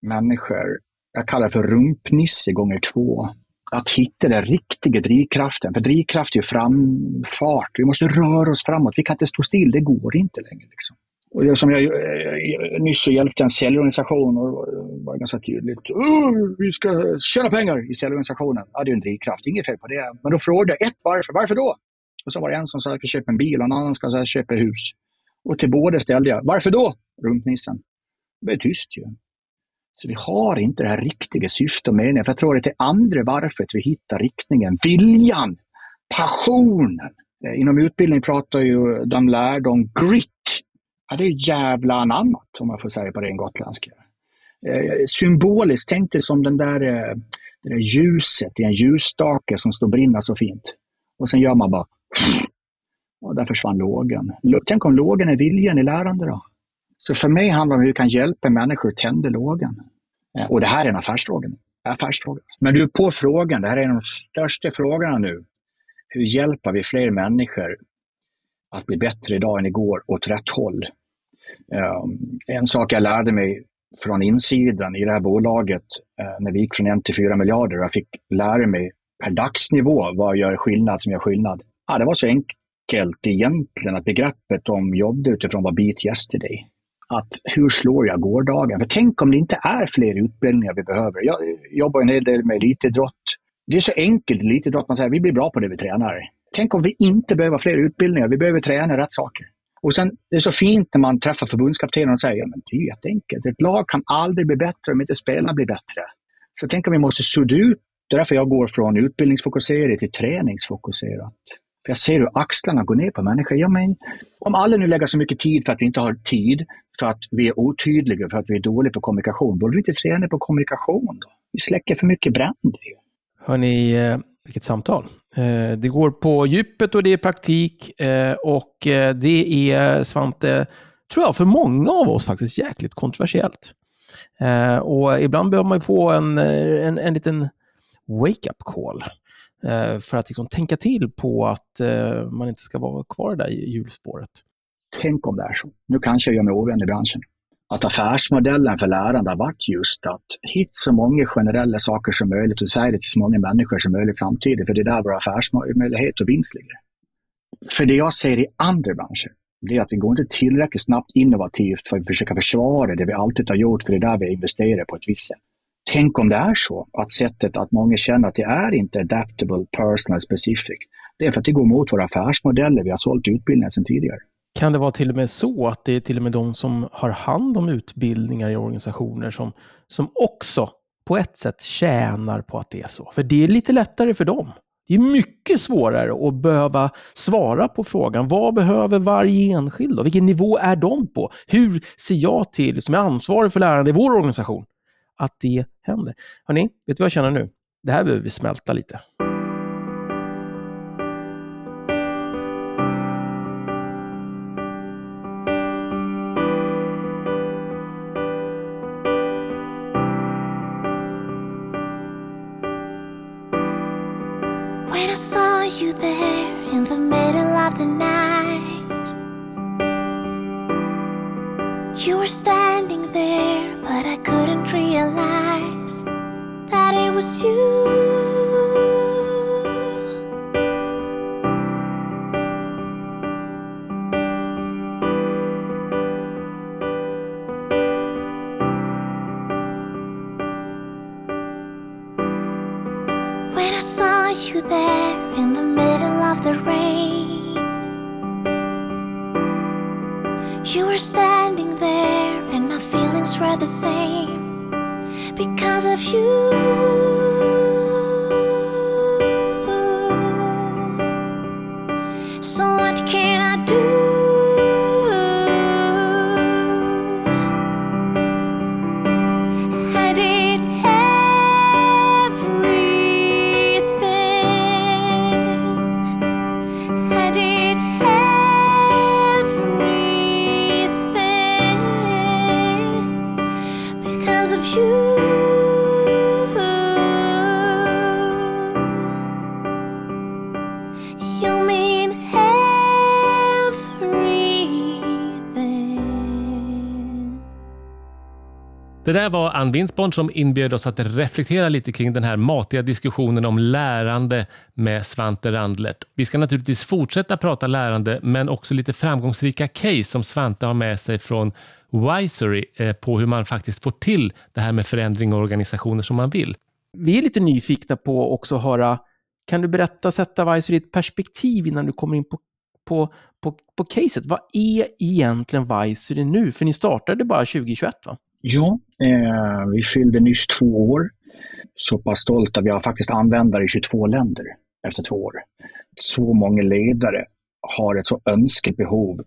människor, jag kallar det för rumpnisse gånger två, att hitta den riktiga drivkraften. För drivkraft är ju framfart. Vi måste röra oss framåt. Vi kan inte stå still. Det går inte längre. Liksom. Och det som jag, jag nyss så hjälpte en säljorganisation och det var ganska tydligt. vi ska tjäna pengar i säljorganisationen. Ja, det är en drivkraft, inget fel på det. Men då frågade jag ett varför. Varför då? Och så var det en som sa att jag köpa en bil och en annan som sa köpa hus. Och till båda ställde jag, varför då? Rumpnissen. Det blev tyst ju. Så vi har inte det här riktiga syftet och meningen. För jag tror att det är andra varför vi hittar riktningen, viljan, passionen. Eh, inom utbildning pratar ju de lärde om grit. Ja, det är jävla anammat, om man får säga på ren gotländska. Eh, symboliskt, tänk dig som den där, eh, det där ljuset i en ljusstake som står och brinner så fint. Och sen gör man bara <sniffs> och där försvann lågen. Tänk om lågen är viljan i lärande då? Så för mig handlar det om hur vi kan hjälpa människor att tända lågan. Eh, och det här är en affärsfråga. affärsfråga. Men du, på frågan, det här är en av de största frågorna nu. Hur hjälper vi fler människor att bli bättre idag än igår åt rätt håll? Ehm, en sak jag lärde mig från insidan i det här bolaget eh, när vi gick från en till fyra miljarder och jag fick lära mig per dagsnivå vad gör skillnad som gör skillnad. Ja, det var så enkelt egentligen att begreppet om jobbade utifrån var beat yesterday att hur slår jag gårdagen? För tänk om det inte är fler utbildningar vi behöver. Jag jobbar en hel del med elitidrott. Det är så enkelt i elitidrott, man säger vi blir bra på det vi tränar. Tänk om vi inte behöver fler utbildningar, vi behöver träna rätt saker. Och sen, det är så fint när man träffar förbundskaptenen och säger att det är jätteenkelt. Ett lag kan aldrig bli bättre om inte spelarna blir bättre. Så tänk om vi måste sudda ut. Det är därför jag går från utbildningsfokuserat till träningsfokuserat. För jag ser hur axlarna går ner på människor. Ja, men, om alla nu lägger så mycket tid för att vi inte har tid, för att vi är otydliga, för att vi är dåliga på kommunikation, borde vi inte träna på kommunikation då? Vi släcker för mycket bränder. Hörni, eh, vilket samtal. Eh, det går på djupet och det är praktik eh, och eh, det är, Svante, tror jag, för många av oss faktiskt jäkligt kontroversiellt. Och ibland behöver man få en, en, en liten wake-up call för att liksom tänka till på att man inte ska vara kvar där i hjulspåret. Tänk om det är så. Nu kanske jag gör mig ovän i branschen att affärsmodellen för lärande har varit just att hitta så många generella saker som möjligt och säga det till så många människor som möjligt samtidigt, för det är där vår affärsmöjlighet och vinst ligger. För det jag ser i andra branscher, det är att vi går inte tillräckligt snabbt innovativt för att försöka försvara det vi alltid har gjort, för det är där vi investerar på ett visst sätt. Tänk om det är så, att sättet att många känner att det är inte adaptable, personal, specific. Det är för att det går mot våra affärsmodeller vi har sålt utbildningar sedan tidigare. Kan det vara till och med så att det är till och med de som har hand om utbildningar i organisationer som, som också på ett sätt tjänar på att det är så? För det är lite lättare för dem. Det är mycket svårare att behöva svara på frågan, vad behöver varje enskild? Och vilken nivå är de på? Hur ser jag till, som är ansvarig för lärande i vår organisation, att det händer? Hörrni, vet du vad jag känner nu? Det här behöver vi smälta lite. Ann Winsborn som inbjöd oss att reflektera lite kring den här matiga diskussionen om lärande med Svante Randlert. Vi ska naturligtvis fortsätta prata lärande, men också lite framgångsrika case som Svante har med sig från Wisery eh, på hur man faktiskt får till det här med förändring och organisationer som man vill. Vi är lite nyfikna på också att höra, kan du berätta, sätta Wisery i ett perspektiv innan du kommer in på, på, på, på caset? Vad är egentligen Wisery nu? För ni startade bara 2021 va? Ja, eh, vi fyllde nyss två år. Så pass stolta. Vi har faktiskt användare i 22 länder efter två år. Så många ledare har ett så önskebehov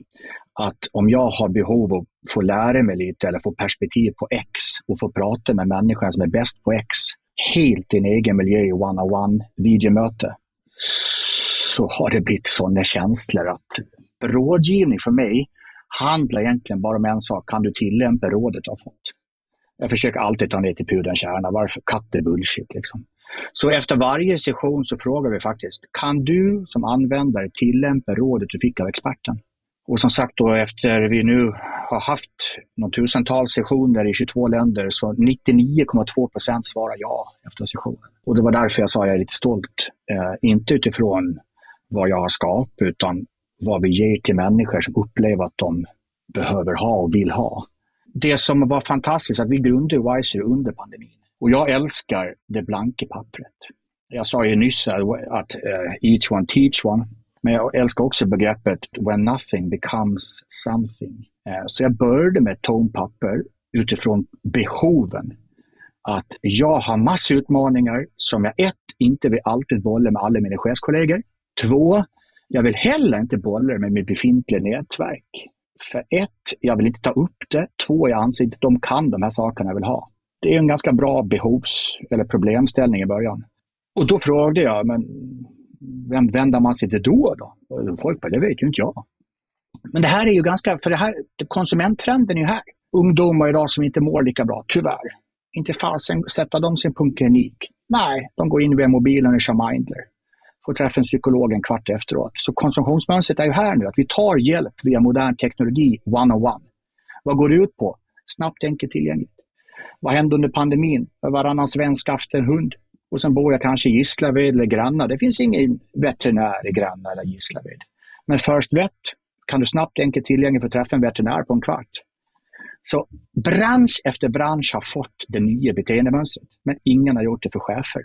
att om jag har behov av att få lära mig lite eller få perspektiv på X och få prata med människan som är bäst på X helt i en egen miljö i one-on-one videomöte så har det blivit sådana känslor att rådgivning för mig handlar egentligen bara om en sak. Kan du tillämpa rådet du har fått? Jag försöker alltid ta ner till pudelns kärna. Varför? Katt är bullshit. Liksom. Så efter varje session så frågar vi faktiskt, kan du som användare tillämpa rådet du fick av experten? Och som sagt då efter vi nu har haft någon tusental sessioner i 22 länder så 99,2 procent svarar ja efter sessionen. Och det var därför jag sa att jag är lite stolt. Eh, inte utifrån vad jag har skapat utan vad vi ger till människor som upplever att de behöver ha och vill ha. Det som var fantastiskt att vi grundade Wiser under pandemin. Och jag älskar det blanka pappret. Jag sa ju nyss att uh, each one teach one. Men jag älskar också begreppet when nothing becomes something. Uh, så jag började med ett tomt papper utifrån behoven. Att jag har massor utmaningar som jag ett, inte vill alltid bolla med alla mina chefskollegor. Två, jag vill heller inte bolla med mitt befintliga nätverk. För ett, jag vill inte ta upp det. Två, jag anser inte att de kan de här sakerna jag vill ha. Det är en ganska bra behovs eller problemställning i början. Och då frågade jag, men vem vänder man sig till då? då? folk bara, det vet ju inte jag. Men det här är ju ganska, för det här, konsumenttrenden är ju här. Ungdomar idag som inte mår lika bra, tyvärr. Inte fasen sätter de sin på klinik. Nej, de går in via mobilen och kör Mindler. Får träffa en psykolog en kvart efteråt. Så konsumtionsmönstret är ju här nu, att vi tar hjälp via modern teknologi one-on-one. Vad går det ut på? Snabbt, enkelt, tillgängligt. Vad hände under pandemin? Varannan svensk haft en hund. Och sen bor jag kanske i Gislaved eller Granna. Det finns ingen veterinär i Granna eller Gislaved. Men First Vet kan du snabbt, enkelt, tillgängligt få träffa en veterinär på en kvart. Så bransch efter bransch har fått det nya beteendemönstret, men ingen har gjort det för chefer.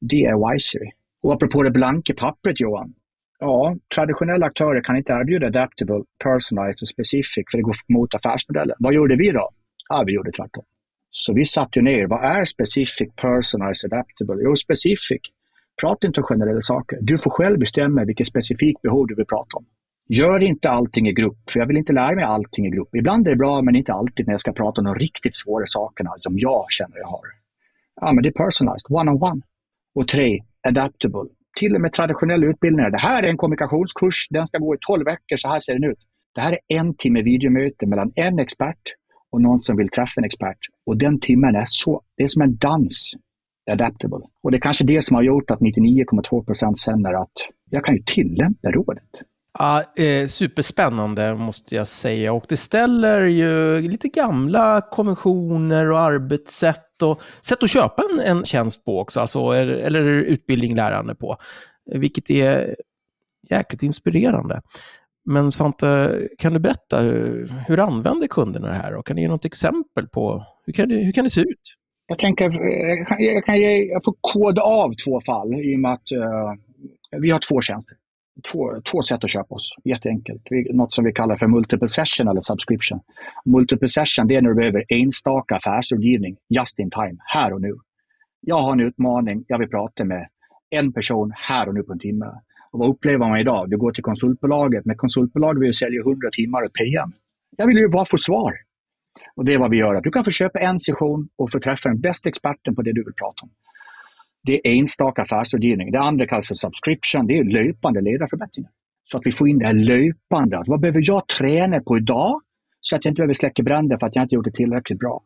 Det är Wisery. Och apropå det blanka pappret Johan. Ja, traditionella aktörer kan inte erbjuda adaptable, personalized och specific för det går mot affärsmodellen. Vad gjorde vi då? Ja, vi gjorde tvärtom. Så vi satte ner, vad är specific, personalized, adaptable? Jo, specific. Prata inte om generella saker. Du får själv bestämma vilket specifikt behov du vill prata om. Gör inte allting i grupp, för jag vill inte lära mig allting i grupp. Ibland är det bra, men inte alltid när jag ska prata om de riktigt svåra sakerna som jag känner jag har. Ja, men det är personalized, one-on-one. On one. Och tre, adaptable. Till och med traditionella utbildningar. Det här är en kommunikationskurs, den ska gå i 12 veckor, så här ser den ut. Det här är en timme videomöte mellan en expert och någon som vill träffa en expert. Och den timmen är så, det är som en dans. Adaptable. Och det är kanske det som har gjort att 99,2 procent känner att jag kan ju tillämpa rådet. Ja, eh, superspännande måste jag säga. Och det ställer ju lite gamla konventioner och arbetssätt och sätt att köpa en, en tjänst på också, alltså, eller, utbildning, lärande på. Vilket är jäkligt inspirerande. Men Svante, kan du berätta hur, hur använder kunderna det här? Och kan du ge något exempel på hur kan det, hur kan det se ut? Jag tänker, jag kan, jag kan ge, jag får koda av två fall i och med att uh, vi har två tjänster två, två sätt att köpa oss. Jätteenkelt. Något som vi kallar för multiple session eller subscription. Multiple session det är när du behöver enstaka affärsrådgivning just in time, här och nu. Jag har en utmaning, jag vill prata med en person här och nu på en timme. Och vad upplever man idag? Du går till konsultbolaget, men konsultbolaget vill sälja 100 timmar ett PM. Jag vill ju bara få svar. Och Det är vad vi gör. Du kan få köpa en session och få träffa den bästa experten på det du vill prata om. Det är enstaka affärsrådgivning. Det andra kallas för subscription. Det är löpande ledarförbättringar. Så att vi får in det här löpande. Vad behöver jag träna på idag så att jag inte behöver släcka bränder för att jag inte gjort det tillräckligt bra?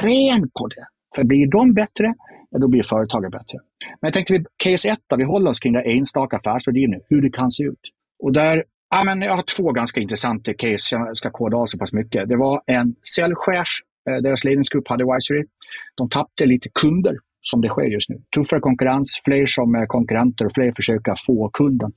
Trän på det! För blir de bättre, ja, då blir företaget bättre. Men jag tänkte vi case 1, vi håller oss kring det enstaka affärsrådgivning, hur det kan se ut. Och där, ja, men jag har två ganska intressanta case, jag ska koda av så pass mycket. Det var en säljchef, eh, deras ledningsgrupp hade Wisery. De tappade lite kunder som det sker just nu. Tuffare konkurrens, fler som är konkurrenter och fler försöker få kunden.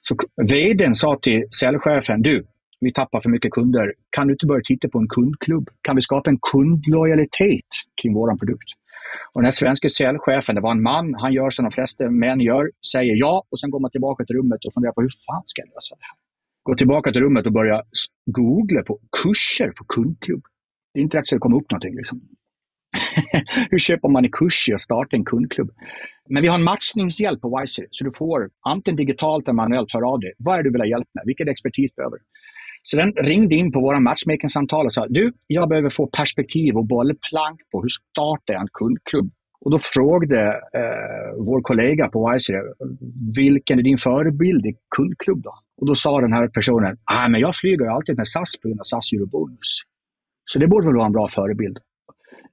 Så vdn sa till säljchefen, du, vi tappar för mycket kunder. Kan du inte börja titta på en kundklubb? Kan vi skapa en kundlojalitet kring vår produkt? Och den här svenska säljchefen, det var en man, han gör som de flesta män gör, säger ja och sen går man tillbaka till rummet och funderar på hur fan ska jag lösa det här? Går tillbaka till rummet och börjar googla på kurser för kundklubb. Det är inte rätt så det kommer upp någonting. Liksom. <laughs> Hur köper man en kurs i att starta en kundklubb? Men vi har en matchningshjälp på Wiser, så du får antingen digitalt eller manuellt höra av dig. Vad är det du vill ha hjälp med? Vilken expertis behöver du? Så den ringde in på våra matchmaking-samtal och sa, du, jag behöver få perspektiv och bollplank på hur startar jag en kundklubb? Och då frågade eh, vår kollega på Wiser, vilken är din förebild i kundklubb då? Och då sa den här personen, ah, men jag flyger alltid med SAS på grund av SAS Eurobonus. Så det borde väl vara en bra förebild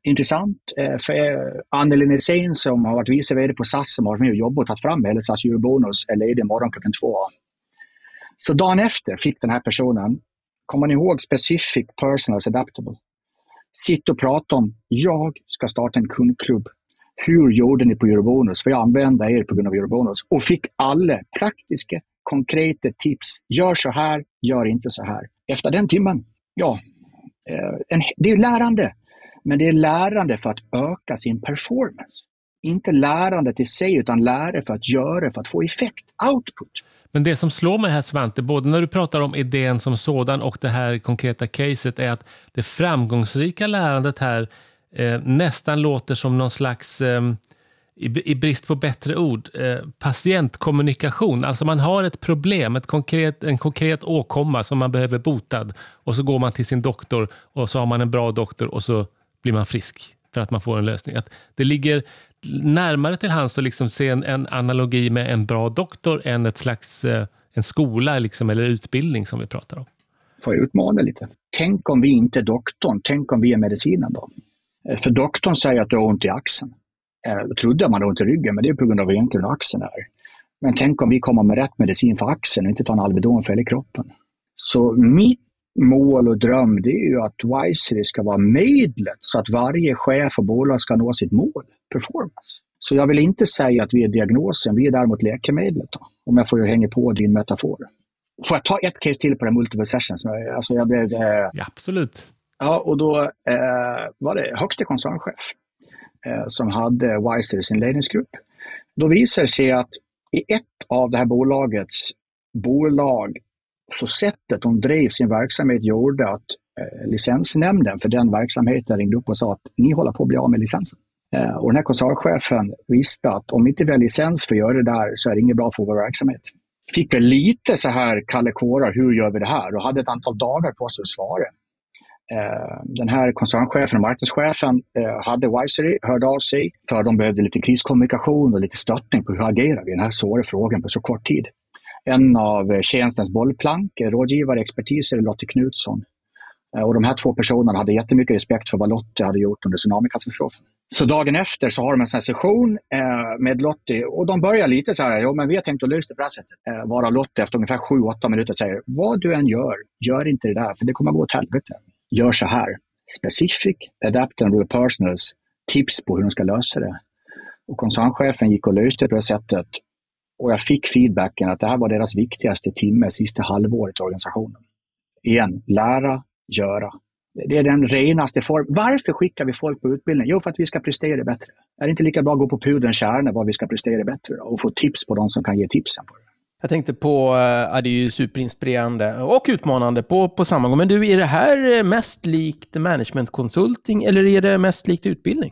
intressant. Eh, för eh, Anneli Nässén som har varit vice VD på SAS som har varit med och jobbat och tagit fram hela SAS Eurobonus är ledig imorgon klockan två. Så dagen efter fick den här personen, kommer ni ihåg Specific Personals Adaptable? Sitt och prata om, jag ska starta en kundklubb. Hur gjorde ni på Eurobonus? För jag använde er på grund av Eurobonus. Och fick alla praktiska, konkreta tips. Gör så här, gör inte så här. Efter den timmen, ja, eh, en, det är lärande. Men det är lärande för att öka sin performance. Inte lärandet i sig, utan lära för att göra, för att få effekt, output. Men det som slår mig här Svante, både när du pratar om idén som sådan och det här konkreta caset, är att det framgångsrika lärandet här eh, nästan låter som någon slags eh, i, i brist på bättre ord, eh, patientkommunikation. Alltså man har ett problem, ett konkret, en konkret åkomma som man behöver botad och så går man till sin doktor och så har man en bra doktor och så blir man frisk för att man får en lösning. Att det ligger närmare till hands att liksom se en, en, analogi med en bra doktor än ett slags eh, en skola liksom, eller utbildning som vi pratar om. Får jag utmana lite? Tänk om vi inte är doktorn, tänk om vi är medicinen då? Eh, för doktorn säger att du har ont i axeln. Eh, då trodde man ont i ryggen, men det är på grund av egentligen axeln är. Men tänk om vi kommer med rätt medicin för axeln och inte tar en Alvedon för hela kroppen. Så mitt mål och dröm det är ju att Wisery ska vara medlet så att varje chef och bolag ska nå sitt mål, performance. Så jag vill inte säga att vi är diagnosen, vi är däremot läkemedlet. Då, om jag får hänga på din metafor. Får jag ta ett case till på den multiple sessions? Alltså jag blev, eh, ja, absolut. Ja, och då eh, var det högste koncernchef eh, som hade Wiser i sin ledningsgrupp. Då visade det sig att i ett av det här bolagets bolag, så sättet de drev sin verksamhet gjorde att eh, licensnämnden för den verksamheten ringde upp och sa att ni håller på att bli av med licensen. Eh, och den här koncernchefen visste att om inte vi har licens för att göra det där så är det inget bra för vår verksamhet. Fick väl lite så här kalle kårar, hur gör vi det här? Och hade ett antal dagar på sig att svara. Eh, den här koncernchefen och marknadschefen eh, hade Wisery, hörde av sig för de behövde lite kriskommunikation och lite stöttning på hur agerar vi i den här svåra frågan på så kort tid. En av tjänstens bollplank, rådgivare, expertis, är Lotte Knutsson. Eh, och de här två personerna hade jättemycket respekt för vad Lotte hade gjort under tsunamikatastrofen. Så dagen efter så har de en sån session eh, med Lotte och de börjar lite så här, jo, men vi har tänkt att lösa det på det här sättet. Eh, varav Lotte efter ungefär 7-8 minuter säger, vad du än gör, gör inte det där för det kommer att gå åt helvete. Gör så här. Specific, adapt and personals, tips på hur de ska lösa det. Och koncernchefen gick och löste det på det sättet och jag fick feedbacken att det här var deras viktigaste timme sista halvåret i organisationen. Igen, lära, göra. Det är den renaste formen. Varför skickar vi folk på utbildning? Jo, för att vi ska prestera bättre. Är det inte lika bra att gå på pudelns kärna vad vi ska prestera bättre då? och få tips på de som kan ge tipsen på det? Jag tänkte på, eh, ja, det är ju superinspirerande och utmanande på, på samma gång. Men du, är det här mest likt management consulting eller är det mest likt utbildning?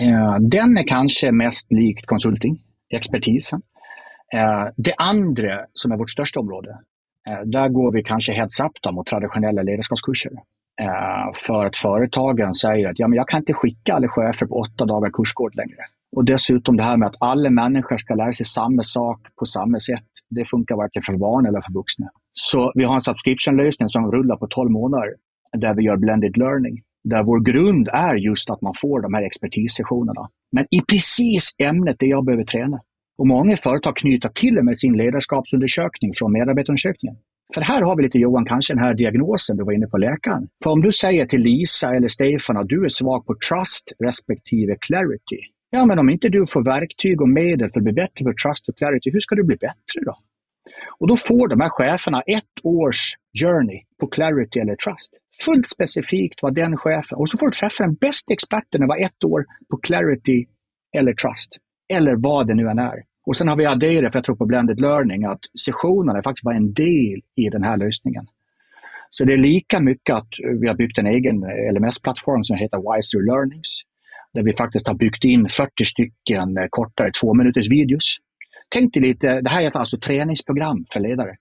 Eh, den är kanske mest likt consulting, expertisen. Eh, det andra, som är vårt största område, eh, där går vi kanske heads up mot traditionella ledarskapskurser. Eh, för att företagen säger att ja, men jag kan inte skicka alla chefer på åtta dagar kursgård längre. Och dessutom det här med att alla människor ska lära sig samma sak på samma sätt. Det funkar varken för barn eller för vuxna. Så vi har en subscription-lösning som rullar på 12 månader där vi gör blended learning. Där vår grund är just att man får de här expertissessionerna. Men i precis ämnet det jag behöver träna. Och många företag knyter till och med sin ledarskapsundersökning från medarbetarundersökningen. För här har vi lite Johan, kanske den här diagnosen du var inne på läkaren. För om du säger till Lisa eller Stefan att du är svag på trust respektive clarity, Ja, men om inte du får verktyg och medel för att bli bättre på Trust och Clarity, hur ska du bli bättre då? Och då får de här cheferna ett års journey på Clarity eller Trust. Fullt specifikt vad den chefen, och så får du träffa den bästa experten över ett år på Clarity eller Trust. Eller vad det nu än är. Och sen har vi adderat, för jag tror på blended learning, att sessionerna är faktiskt bara en del i den här lösningen. Så det är lika mycket att vi har byggt en egen LMS-plattform som heter Wiser Learnings där vi faktiskt har byggt in 40 stycken eh, kortare två minuters videos. Tänk dig lite, det här är alltså träningsprogram för ledare.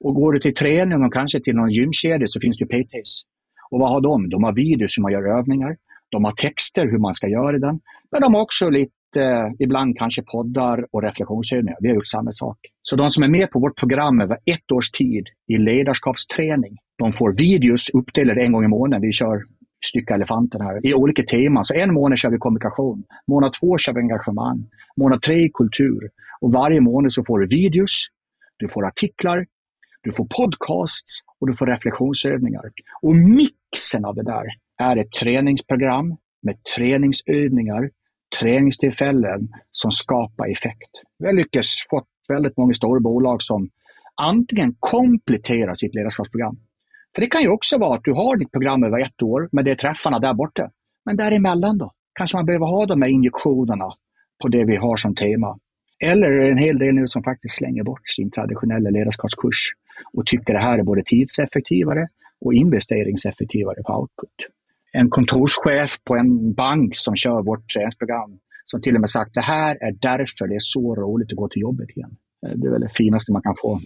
Och går du till träning och kanske till någon gymkedja så finns det PTs. Och vad har de? De har videos hur man gör övningar. De har texter hur man ska göra den. Men de har också lite, eh, ibland kanske poddar och reflektionsövningar. Vi har gjort samma sak. Så de som är med på vårt program över ett års tid i ledarskapsträning, de får videos uppdelade en gång i månaden. Vi kör stycka elefanten här, i olika teman. Så en månad kör vi kommunikation, månad två kör vi engagemang, månad tre kultur. Och varje månad så får du videos, du får artiklar, du får podcasts och du får reflektionsövningar. Och mixen av det där är ett träningsprogram med träningsövningar, träningstillfällen som skapar effekt. Vi har lyckats få väldigt många stora bolag som antingen kompletterar sitt ledarskapsprogram för det kan ju också vara att du har ditt program över ett år, men det är träffarna där borta. Men däremellan då? Kanske man behöver ha de här injektionerna på det vi har som tema. Eller en hel del nu som faktiskt slänger bort sin traditionella ledarskapskurs och tycker det här är både tidseffektivare och investeringseffektivare på output. En kontorschef på en bank som kör vårt träningsprogram som till och med sagt det här är därför det är så roligt att gå till jobbet igen. Eh, det är väl det finaste man kan få.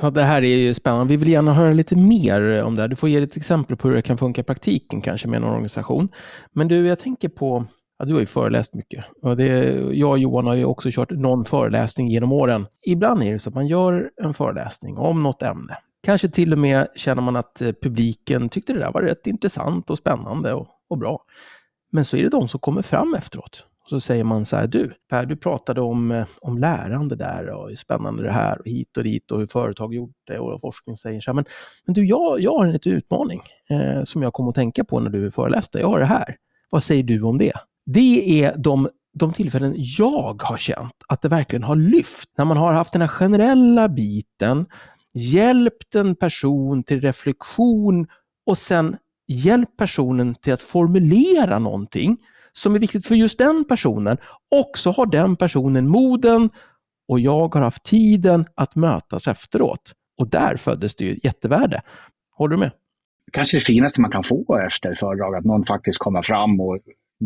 Så det här är ju spännande. Vi vill gärna höra lite mer om det här. Du får ge ett exempel på hur det kan funka i praktiken kanske med en organisation. Men du, jag tänker på, ja, du har ju föreläst mycket. Och det, jag och Johan har ju också kört någon föreläsning genom åren. Ibland är det så att man gör en föreläsning om något ämne. Kanske till och med känner man att eh, publiken tyckte det där var rätt intressant och spännande och, och bra. Men så är det de som kommer fram efteråt. Och så säger man så här, du Per, du pratade om, eh, om lärande där och hur spännande det här och hit och dit och hur företag gjort det och forskning säger så här. Men, men du, jag, jag har en liten utmaning eh, som jag kom att tänka på när du föreläste. Jag har det här. Vad säger du om det? Det är de de tillfällen jag har känt att det verkligen har lyft. När man har haft den här generella biten, hjälpt en person till reflektion och sen hjälpt personen till att formulera någonting som är viktigt för just den personen. Och så har den personen moden och jag har haft tiden att mötas efteråt. Och där föddes det ju jättevärde. Håller du med? Kanske det finaste man kan få efter föredrag, att någon faktiskt kommer fram och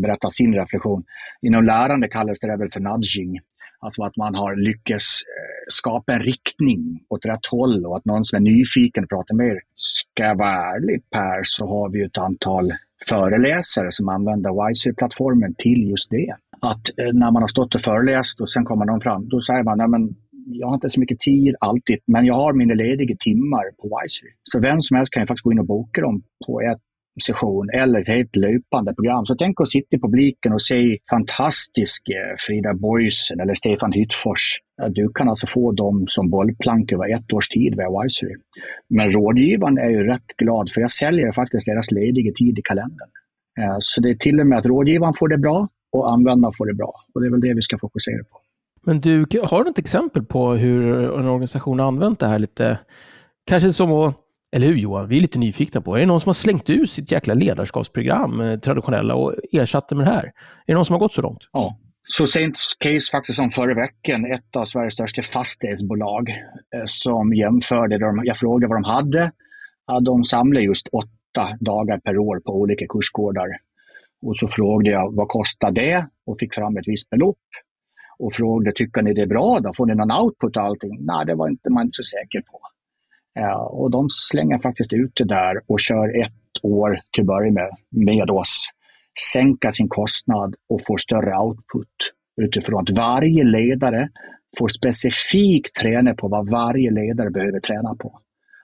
berättar sin reflektion. Inom lärande kallas det väl för nudging. Alltså att man har lyckats eh, skapa en riktning åt rätt håll och att någon som är nyfiken pratar med er. Ska jag vara ärlig Per, så har vi ett antal föreläsare som använder Wiser-plattformen till just det. Att eh, när man har stått och föreläst och sen kommer någon fram, då säger man, men jag har inte så mycket tid alltid, men jag har mina lediga timmar på Wiser. Så vem som helst kan ju faktiskt gå in och boka dem på ett session eller ett helt löpande program. Så tänk att sitta i publiken och se fantastiska eh, Frida Boysen eller Stefan Hyttfors. Eh, du kan alltså få dem som bollplank över ett års tid via Wisery. Men rådgivaren är ju rätt glad för jag säljer faktiskt deras lediga tid i kalendern. Eh, så det är till och med att rådgivaren får det bra och användaren får det bra. Och det är väl det vi ska fokusera på. Men du, har du ett exempel på hur en organisation har använt det här lite, kanske som att eller hur Johan? Vi är lite nyfikna på, är det någon som har slängt ut sitt jäkla ledarskapsprogram, eh, traditionella, och ersatt det med det här? Är det någon som har gått så långt? Ja. Så sent case faktiskt som förra veckan, ett av Sveriges största fastighetsbolag eh, som jämförde, de, jag frågade vad de hade. Ja, de samlar just åtta dagar per år på olika kursgårdar. Och så frågade jag vad kostar det och fick fram ett visst belopp. Och frågade, tycker ni det är bra då? Får ni någon output och allting? Nej, det var inte man inte så säker på. Och de slänger faktiskt ut det där och kör ett år till att börja med, med oss. Sänka sin kostnad och få större output utifrån att varje ledare får specifikt träna på vad varje ledare behöver träna på.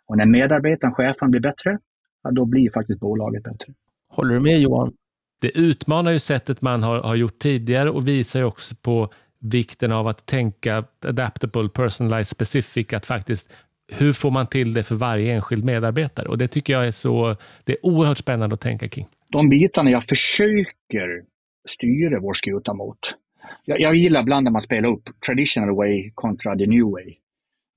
Och när medarbetaren, chefen blir bättre, ja, då blir faktiskt bolaget bättre. Håller du med Johan? Det utmanar ju sättet man har, har gjort tidigare och visar ju också på vikten av att tänka adaptable, personalized, specific, att faktiskt hur får man till det för varje enskild medarbetare? Och Det tycker jag är så, det är oerhört spännande att tänka kring. De bitarna jag försöker styra vår skuta mot. Jag, jag gillar ibland när man spelar upp traditional way kontra the new way.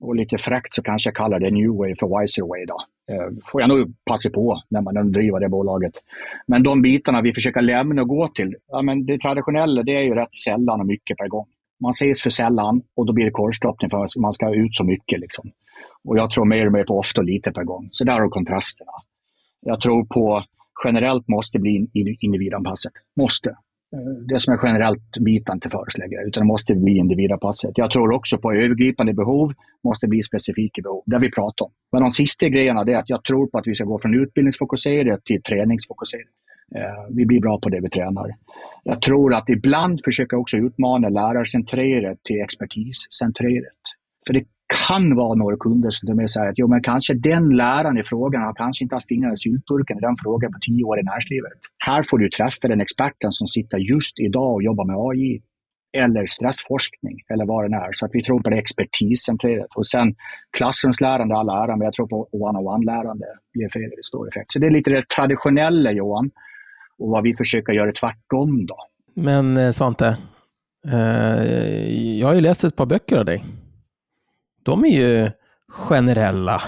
Och lite fräckt så kanske jag kallar det new way för wiser way. Då. Eh, får jag nog passa på när man driver det bolaget. Men de bitarna vi försöker lämna och gå till, ja, men det traditionella det är ju rätt sällan och mycket per gång. Man ses för sällan och då blir det korvstoppning för att man ska ut så mycket. Liksom. Och jag tror mer och mer på ofta och lite per gång. Så där har du kontrasterna. Jag tror på generellt måste bli individanpassat. Måste. Eh, det som är generellt bitar inte föreslägga, utan det måste bli individanpassat. Jag tror också på övergripande behov, måste bli specifika behov. Det vi pratar om. Men de sista grejerna är att jag tror på att vi ska gå från utbildningsfokuserat till träningsfokuserat. Eh, vi blir bra på det vi tränar. Jag tror att ibland försöka också utmana lärarcentrerat till expertiscentrerat. För det kan vara några kunder som till och säger att jo, men kanske den läraren i frågan har kanske inte haft fingrarna i syltburken i den frågan på tio år i näringslivet. Här får du träffa den experten som sitter just idag och jobbar med AI eller stressforskning eller vad det är. Så att vi tror på det expertiscentrerat. Och sen klassrumslärande all ära, men jag tror på one-on-one-lärande ger stor effekt. Så det är lite det traditionella Johan och vad vi försöker göra tvärtom då. Men eh, Svante, eh, jag har ju läst ett par böcker av dig de är ju generella,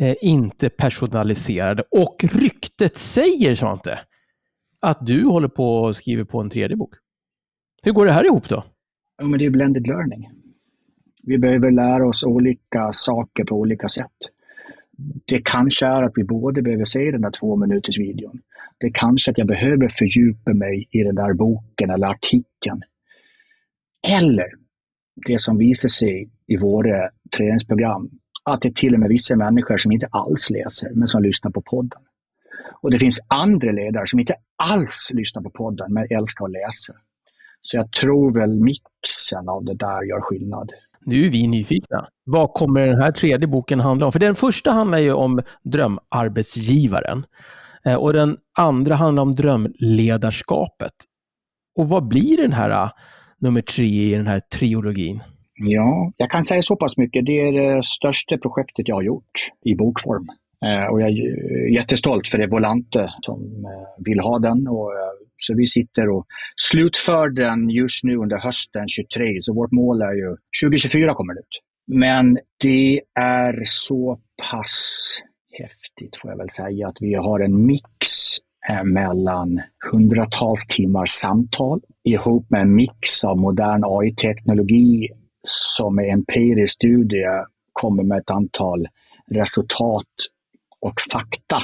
eh, inte personaliserade. Och ryktet säger, Svante, att du håller på och skriver på en tredje bok. Hur går det här ihop då? Ja, men det är blended learning. Vi behöver lära oss olika saker på olika sätt. Det kanske är att vi både behöver se den där två minuters videon. Det kanske att jag behöver fördjupa mig i den där boken eller artikeln. Eller det som visar sig i våra träningsprogram, att det är till och med vissa människor som inte alls läser, men som lyssnar på podden. Och det finns andra ledare som inte alls lyssnar på podden, men älskar att läsa. Så jag tror väl mixen av det där gör skillnad. Nu är vi nyfikna. Vad kommer den här tredje boken handla om? För den första handlar ju om drömarbetsgivaren. Eh, och den andra handlar om drömledarskapet. Och vad blir den här nummer tre i den här triologin? Ja, jag kan säga så pass mycket. Det är det största projektet jag har gjort i bokform. Eh, och jag är jättestolt för det är Volante som eh, vill ha den. Och, eh, så vi sitter och slutför den just nu under hösten 23. Så vårt mål är ju 2024 kommer det ut. Men det är så pass häftigt får jag väl säga att vi har en mix Eh, mellan hundratals timmars samtal ihop med en mix av modern AI-teknologi som är empirisk studie kommer med ett antal resultat och fakta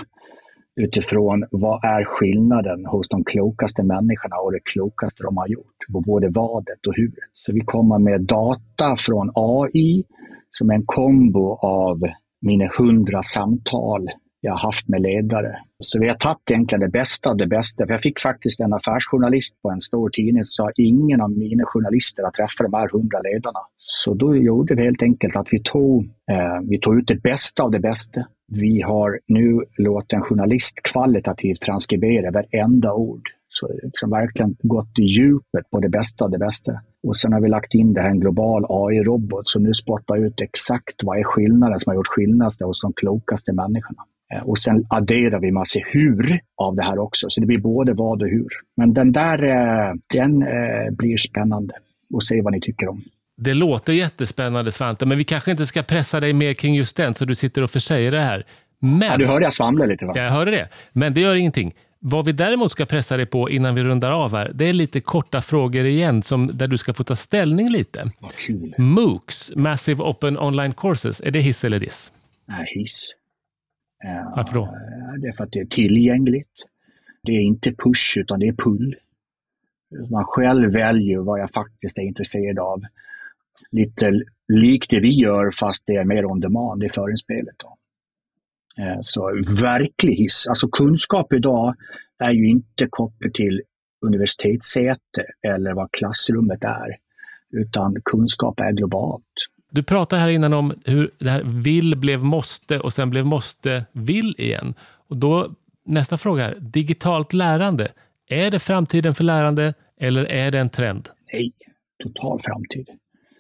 utifrån vad är skillnaden hos de klokaste människorna och det klokaste de har gjort på både vadet och hur. Så vi kommer med data från AI som är en kombo av mina hundra samtal jag har haft med ledare. Så vi har tagit egentligen det bästa av det bästa. För jag fick faktiskt en affärsjournalist på en stor tidning som sa ingen av mina journalister har träffat de här hundra ledarna. Så då gjorde vi helt enkelt att vi tog, eh, vi tog ut det bästa av det bästa. Vi har nu låtit en journalist kvalitativt transkribera varenda ord. Så liksom verkligen gått i djupet på det bästa av det bästa. Och sen har vi lagt in det här en global AI-robot som nu spottar ut exakt vad är skillnaden som har gjort skillnad hos de klokaste människorna. Eh, och sen adderar vi massa hur av det här också, så det blir både vad och hur. Men den där, eh, den eh, blir spännande och se vad ni tycker om. Det låter jättespännande Svante, men vi kanske inte ska pressa dig mer kring just den, så du sitter och försäger det här. Men... Ja, du hörde jag svamla lite va? Jag hörde det, men det gör ingenting. Vad vi däremot ska pressa dig på innan vi rundar av här, det är lite korta frågor igen, som, där du ska få ta ställning lite. Vad kul. MOOCs, Massive Open Online Courses, är det hiss eller diss? Nej, hiss. Varför då? Det är för att det är tillgängligt. Det är inte push utan det är pull. Man själv väljer vad jag faktiskt är intresserad av. Lite likt det vi gör fast det är mer on demand, det är förinspelet. Då. Eh, så verklig hiss. Alltså kunskap idag är ju inte kopplat till universitetssäte eller vad klassrummet är. Utan kunskap är globalt. Du pratade här innan om hur det här vill blev måste och sen blev måste vill igen. Och då, nästa fråga är, digitalt lärande. Är det framtiden för lärande eller är det en trend? Nej, total framtid.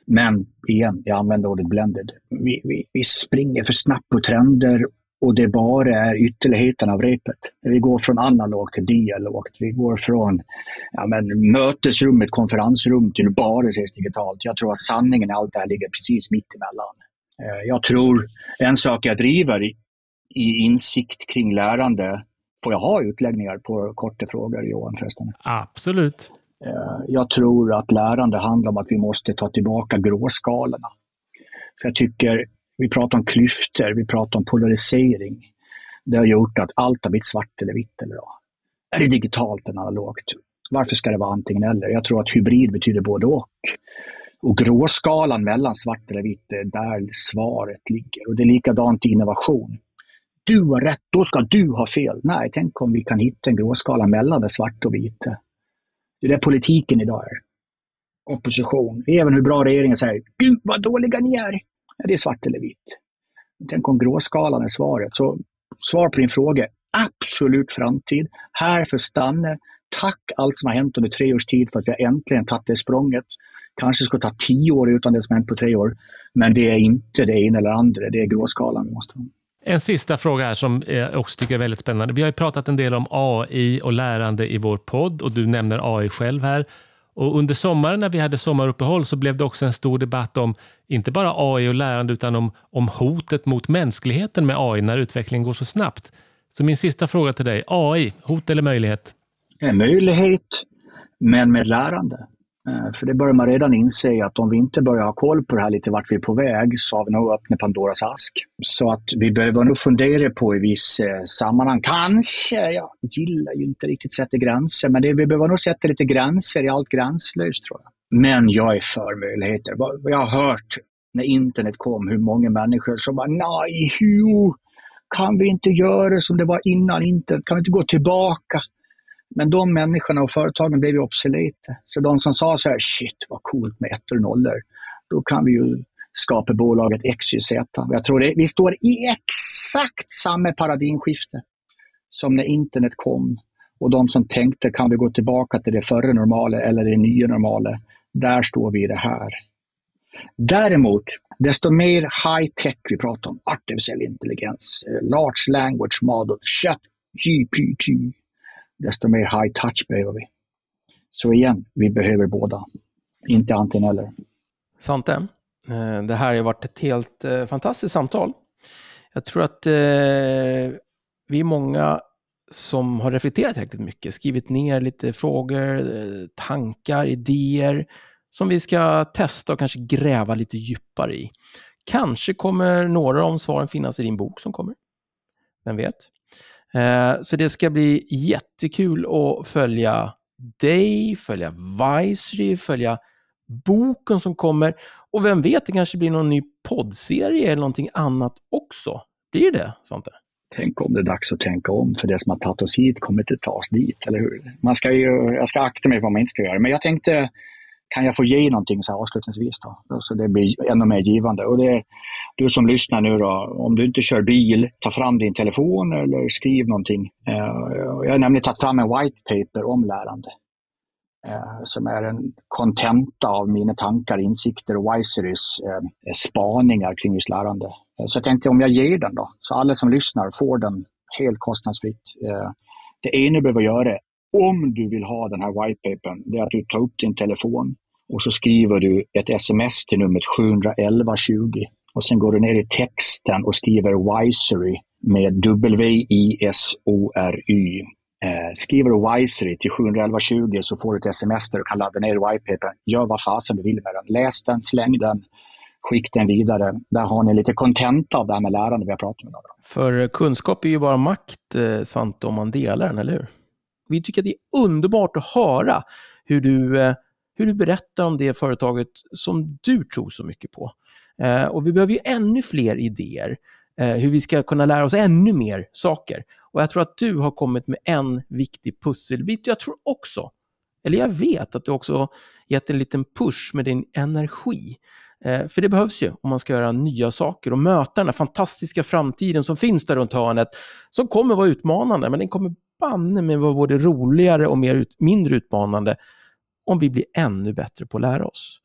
Men igen, jag använder ordet blended. Vi, vi, vi springer för snabbt på trender och det bara är ytterligheten av repet. Vi går från analogt till dialogt. Vi går från ja, men, mötesrum, ett konferensrum till bara ses digitalt. Jag tror att sanningen i allt det här ligger precis mitt emellan. Eh, jag tror en sak jag driver i, i insikt kring lärande Får jag ha utläggningar på korta frågor, Johan? Förresten? Absolut. Eh, jag tror att lärande handlar om att vi måste ta tillbaka gråskalorna. För jag tycker vi pratar om klyftor, vi pratar om polarisering. Det har gjort att allt har blivit svart eller vitt. Eller ja. Är det digitalt eller analogt? Varför ska det vara antingen eller? Jag tror att hybrid betyder både och. Och gråskalan mellan svart eller vitt är där svaret ligger. Och det är likadant i innovation. Du har rätt, då ska du ha fel. Nej, tänk om vi kan hitta en gråskala mellan det svarta och vita. Det är det politiken idag är. Opposition. Även hur bra regeringen säger, gud vad dåliga ni är. Det är svart eller vitt. Tänk om gråskalan är svaret. Så svar på din fråga, absolut framtid. Här för stanna. Tack allt som har hänt under tre års tid för att vi har äntligen tagit det språnget. Kanske ska ta tio år utan det som hänt på tre år. Men det är inte det ena eller andra, det är gråskalan vi måste ha. En sista fråga här som jag också tycker är väldigt spännande. Vi har ju pratat en del om AI och lärande i vår podd och du nämner AI själv här. Och under sommaren när vi hade sommaruppehåll så blev det också en stor debatt om inte bara AI och lärande utan om, om hotet mot mänskligheten med AI när utvecklingen går så snabbt. Så min sista fråga till dig, AI, hot eller möjlighet? En möjlighet, men med lärande. Eh, för det börjar man redan inse att om vi inte börjar ha koll på det här lite vart vi är på väg så har vi nog öppnat Pandoras ask. Så att vi behöver nog fundera på i viss eh, sammanhang, kanske, jag gillar ju inte riktigt sätta gränser, men det, vi behöver nog sätta lite gränser i allt gränslöst tror jag. Men jag är för möjligheter. Jag har hört när internet kom hur många människor som bara, nej, hur kan vi inte göra som det var innan internet? Kan vi inte gå tillbaka? Men de människorna och företagen blev ju obsoleta. Så de som sa så här, shit vad coolt med ettor och nollor, då kan vi ju skapa bolaget XYZ. Jag tror det, vi står i exakt samma paradigmskifte som när internet kom. Och de som tänkte, kan vi gå tillbaka till det förra normala eller det nya normala? Där står vi i det här. Däremot, desto mer high-tech vi pratar om, artificiell intelligens, eh, large language model, chat, GPT, desto mer high touch behöver vi. Så igen, vi behöver båda. Inte antingen eller. Svante, eh, det här har varit ett helt eh, fantastiskt samtal. Jag tror att eh, vi är många som har reflekterat riktigt mycket, skrivit ner lite frågor, tankar, idéer som vi ska testa och kanske gräva lite djupare i. Kanske kommer några av svaren finnas i din bok som kommer. Vem vet? Eh, så det ska bli jättekul att följa dig, följa Vicery, följa boken som kommer. Och vem vet, det kanske blir någon ny poddserie eller någonting annat också. Blir det sånt där? Tänk om det är dags att tänka om, för det som har tagit oss hit kommer inte ta oss dit, eller hur? Man ska ju, jag ska akta mig för vad man inte ska göra, men jag tänkte kan jag få ge någonting så här avslutningsvis då? Så det blir ännu mer givande. Och det, du som lyssnar nu då, om du inte kör bil, ta fram din telefon eller skriv någonting. Eh, jag har nämligen tagit fram en white paper om lärande. Eh, som är en kontenta av mina tankar, insikter och Wiserys eh, spaningar kring just lärande. Eh, så jag tänkte om jag ger den då, så alla som lyssnar får den helt kostnadsfritt. Det ena du behöver göra om du vill ha den här whitepapern, det är att du tar upp din telefon, och så skriver du ett sms till numret 71120 och sen går du ner i texten och skriver Wisery med W-I-S-O-R-Y. Eh, skriver du Wisery till 71120 så får du ett sms där du kan ladda ner whitepapern. Gör vad fasen du vill med den. Läs den, släng den, skick den vidare. Där har ni lite kontenta av det här med lärande vi har pratat om. För kunskap är ju bara makt, eh, Svante, om man delar den, eller hur? Vi tycker att det är underbart att höra hur du eh, hur du berättar om det företaget som du tror så mycket på. Eh, och vi behöver ju ännu fler idéer eh, hur vi ska kunna lära oss ännu mer saker. Och jag tror att du har kommit med en viktig pusselbit. Jag tror också, eller jag vet att du också gett en liten push med din energi. För det behövs ju om man ska göra nya saker och möta den här fantastiska framtiden som finns där runt hörnet, som kommer vara utmanande, men den kommer banne med vara både roligare och mer ut, mindre utmanande om vi blir ännu bättre på att lära oss.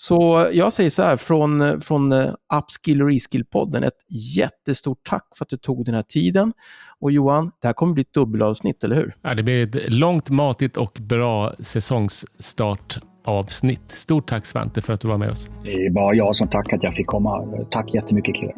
Så jag säger så här, från, från eh, Upskill och Reskill-podden, ett jättestort tack för att du tog den här tiden. Och Johan, det här kommer bli ett dubbelavsnitt, eller hur? Ja, det blir ett långt, matigt och bra säsongsstartavsnitt. Stort tack Svante för att du var med oss. Det är bara jag som tackar att jag fick komma. Tack jättemycket killar.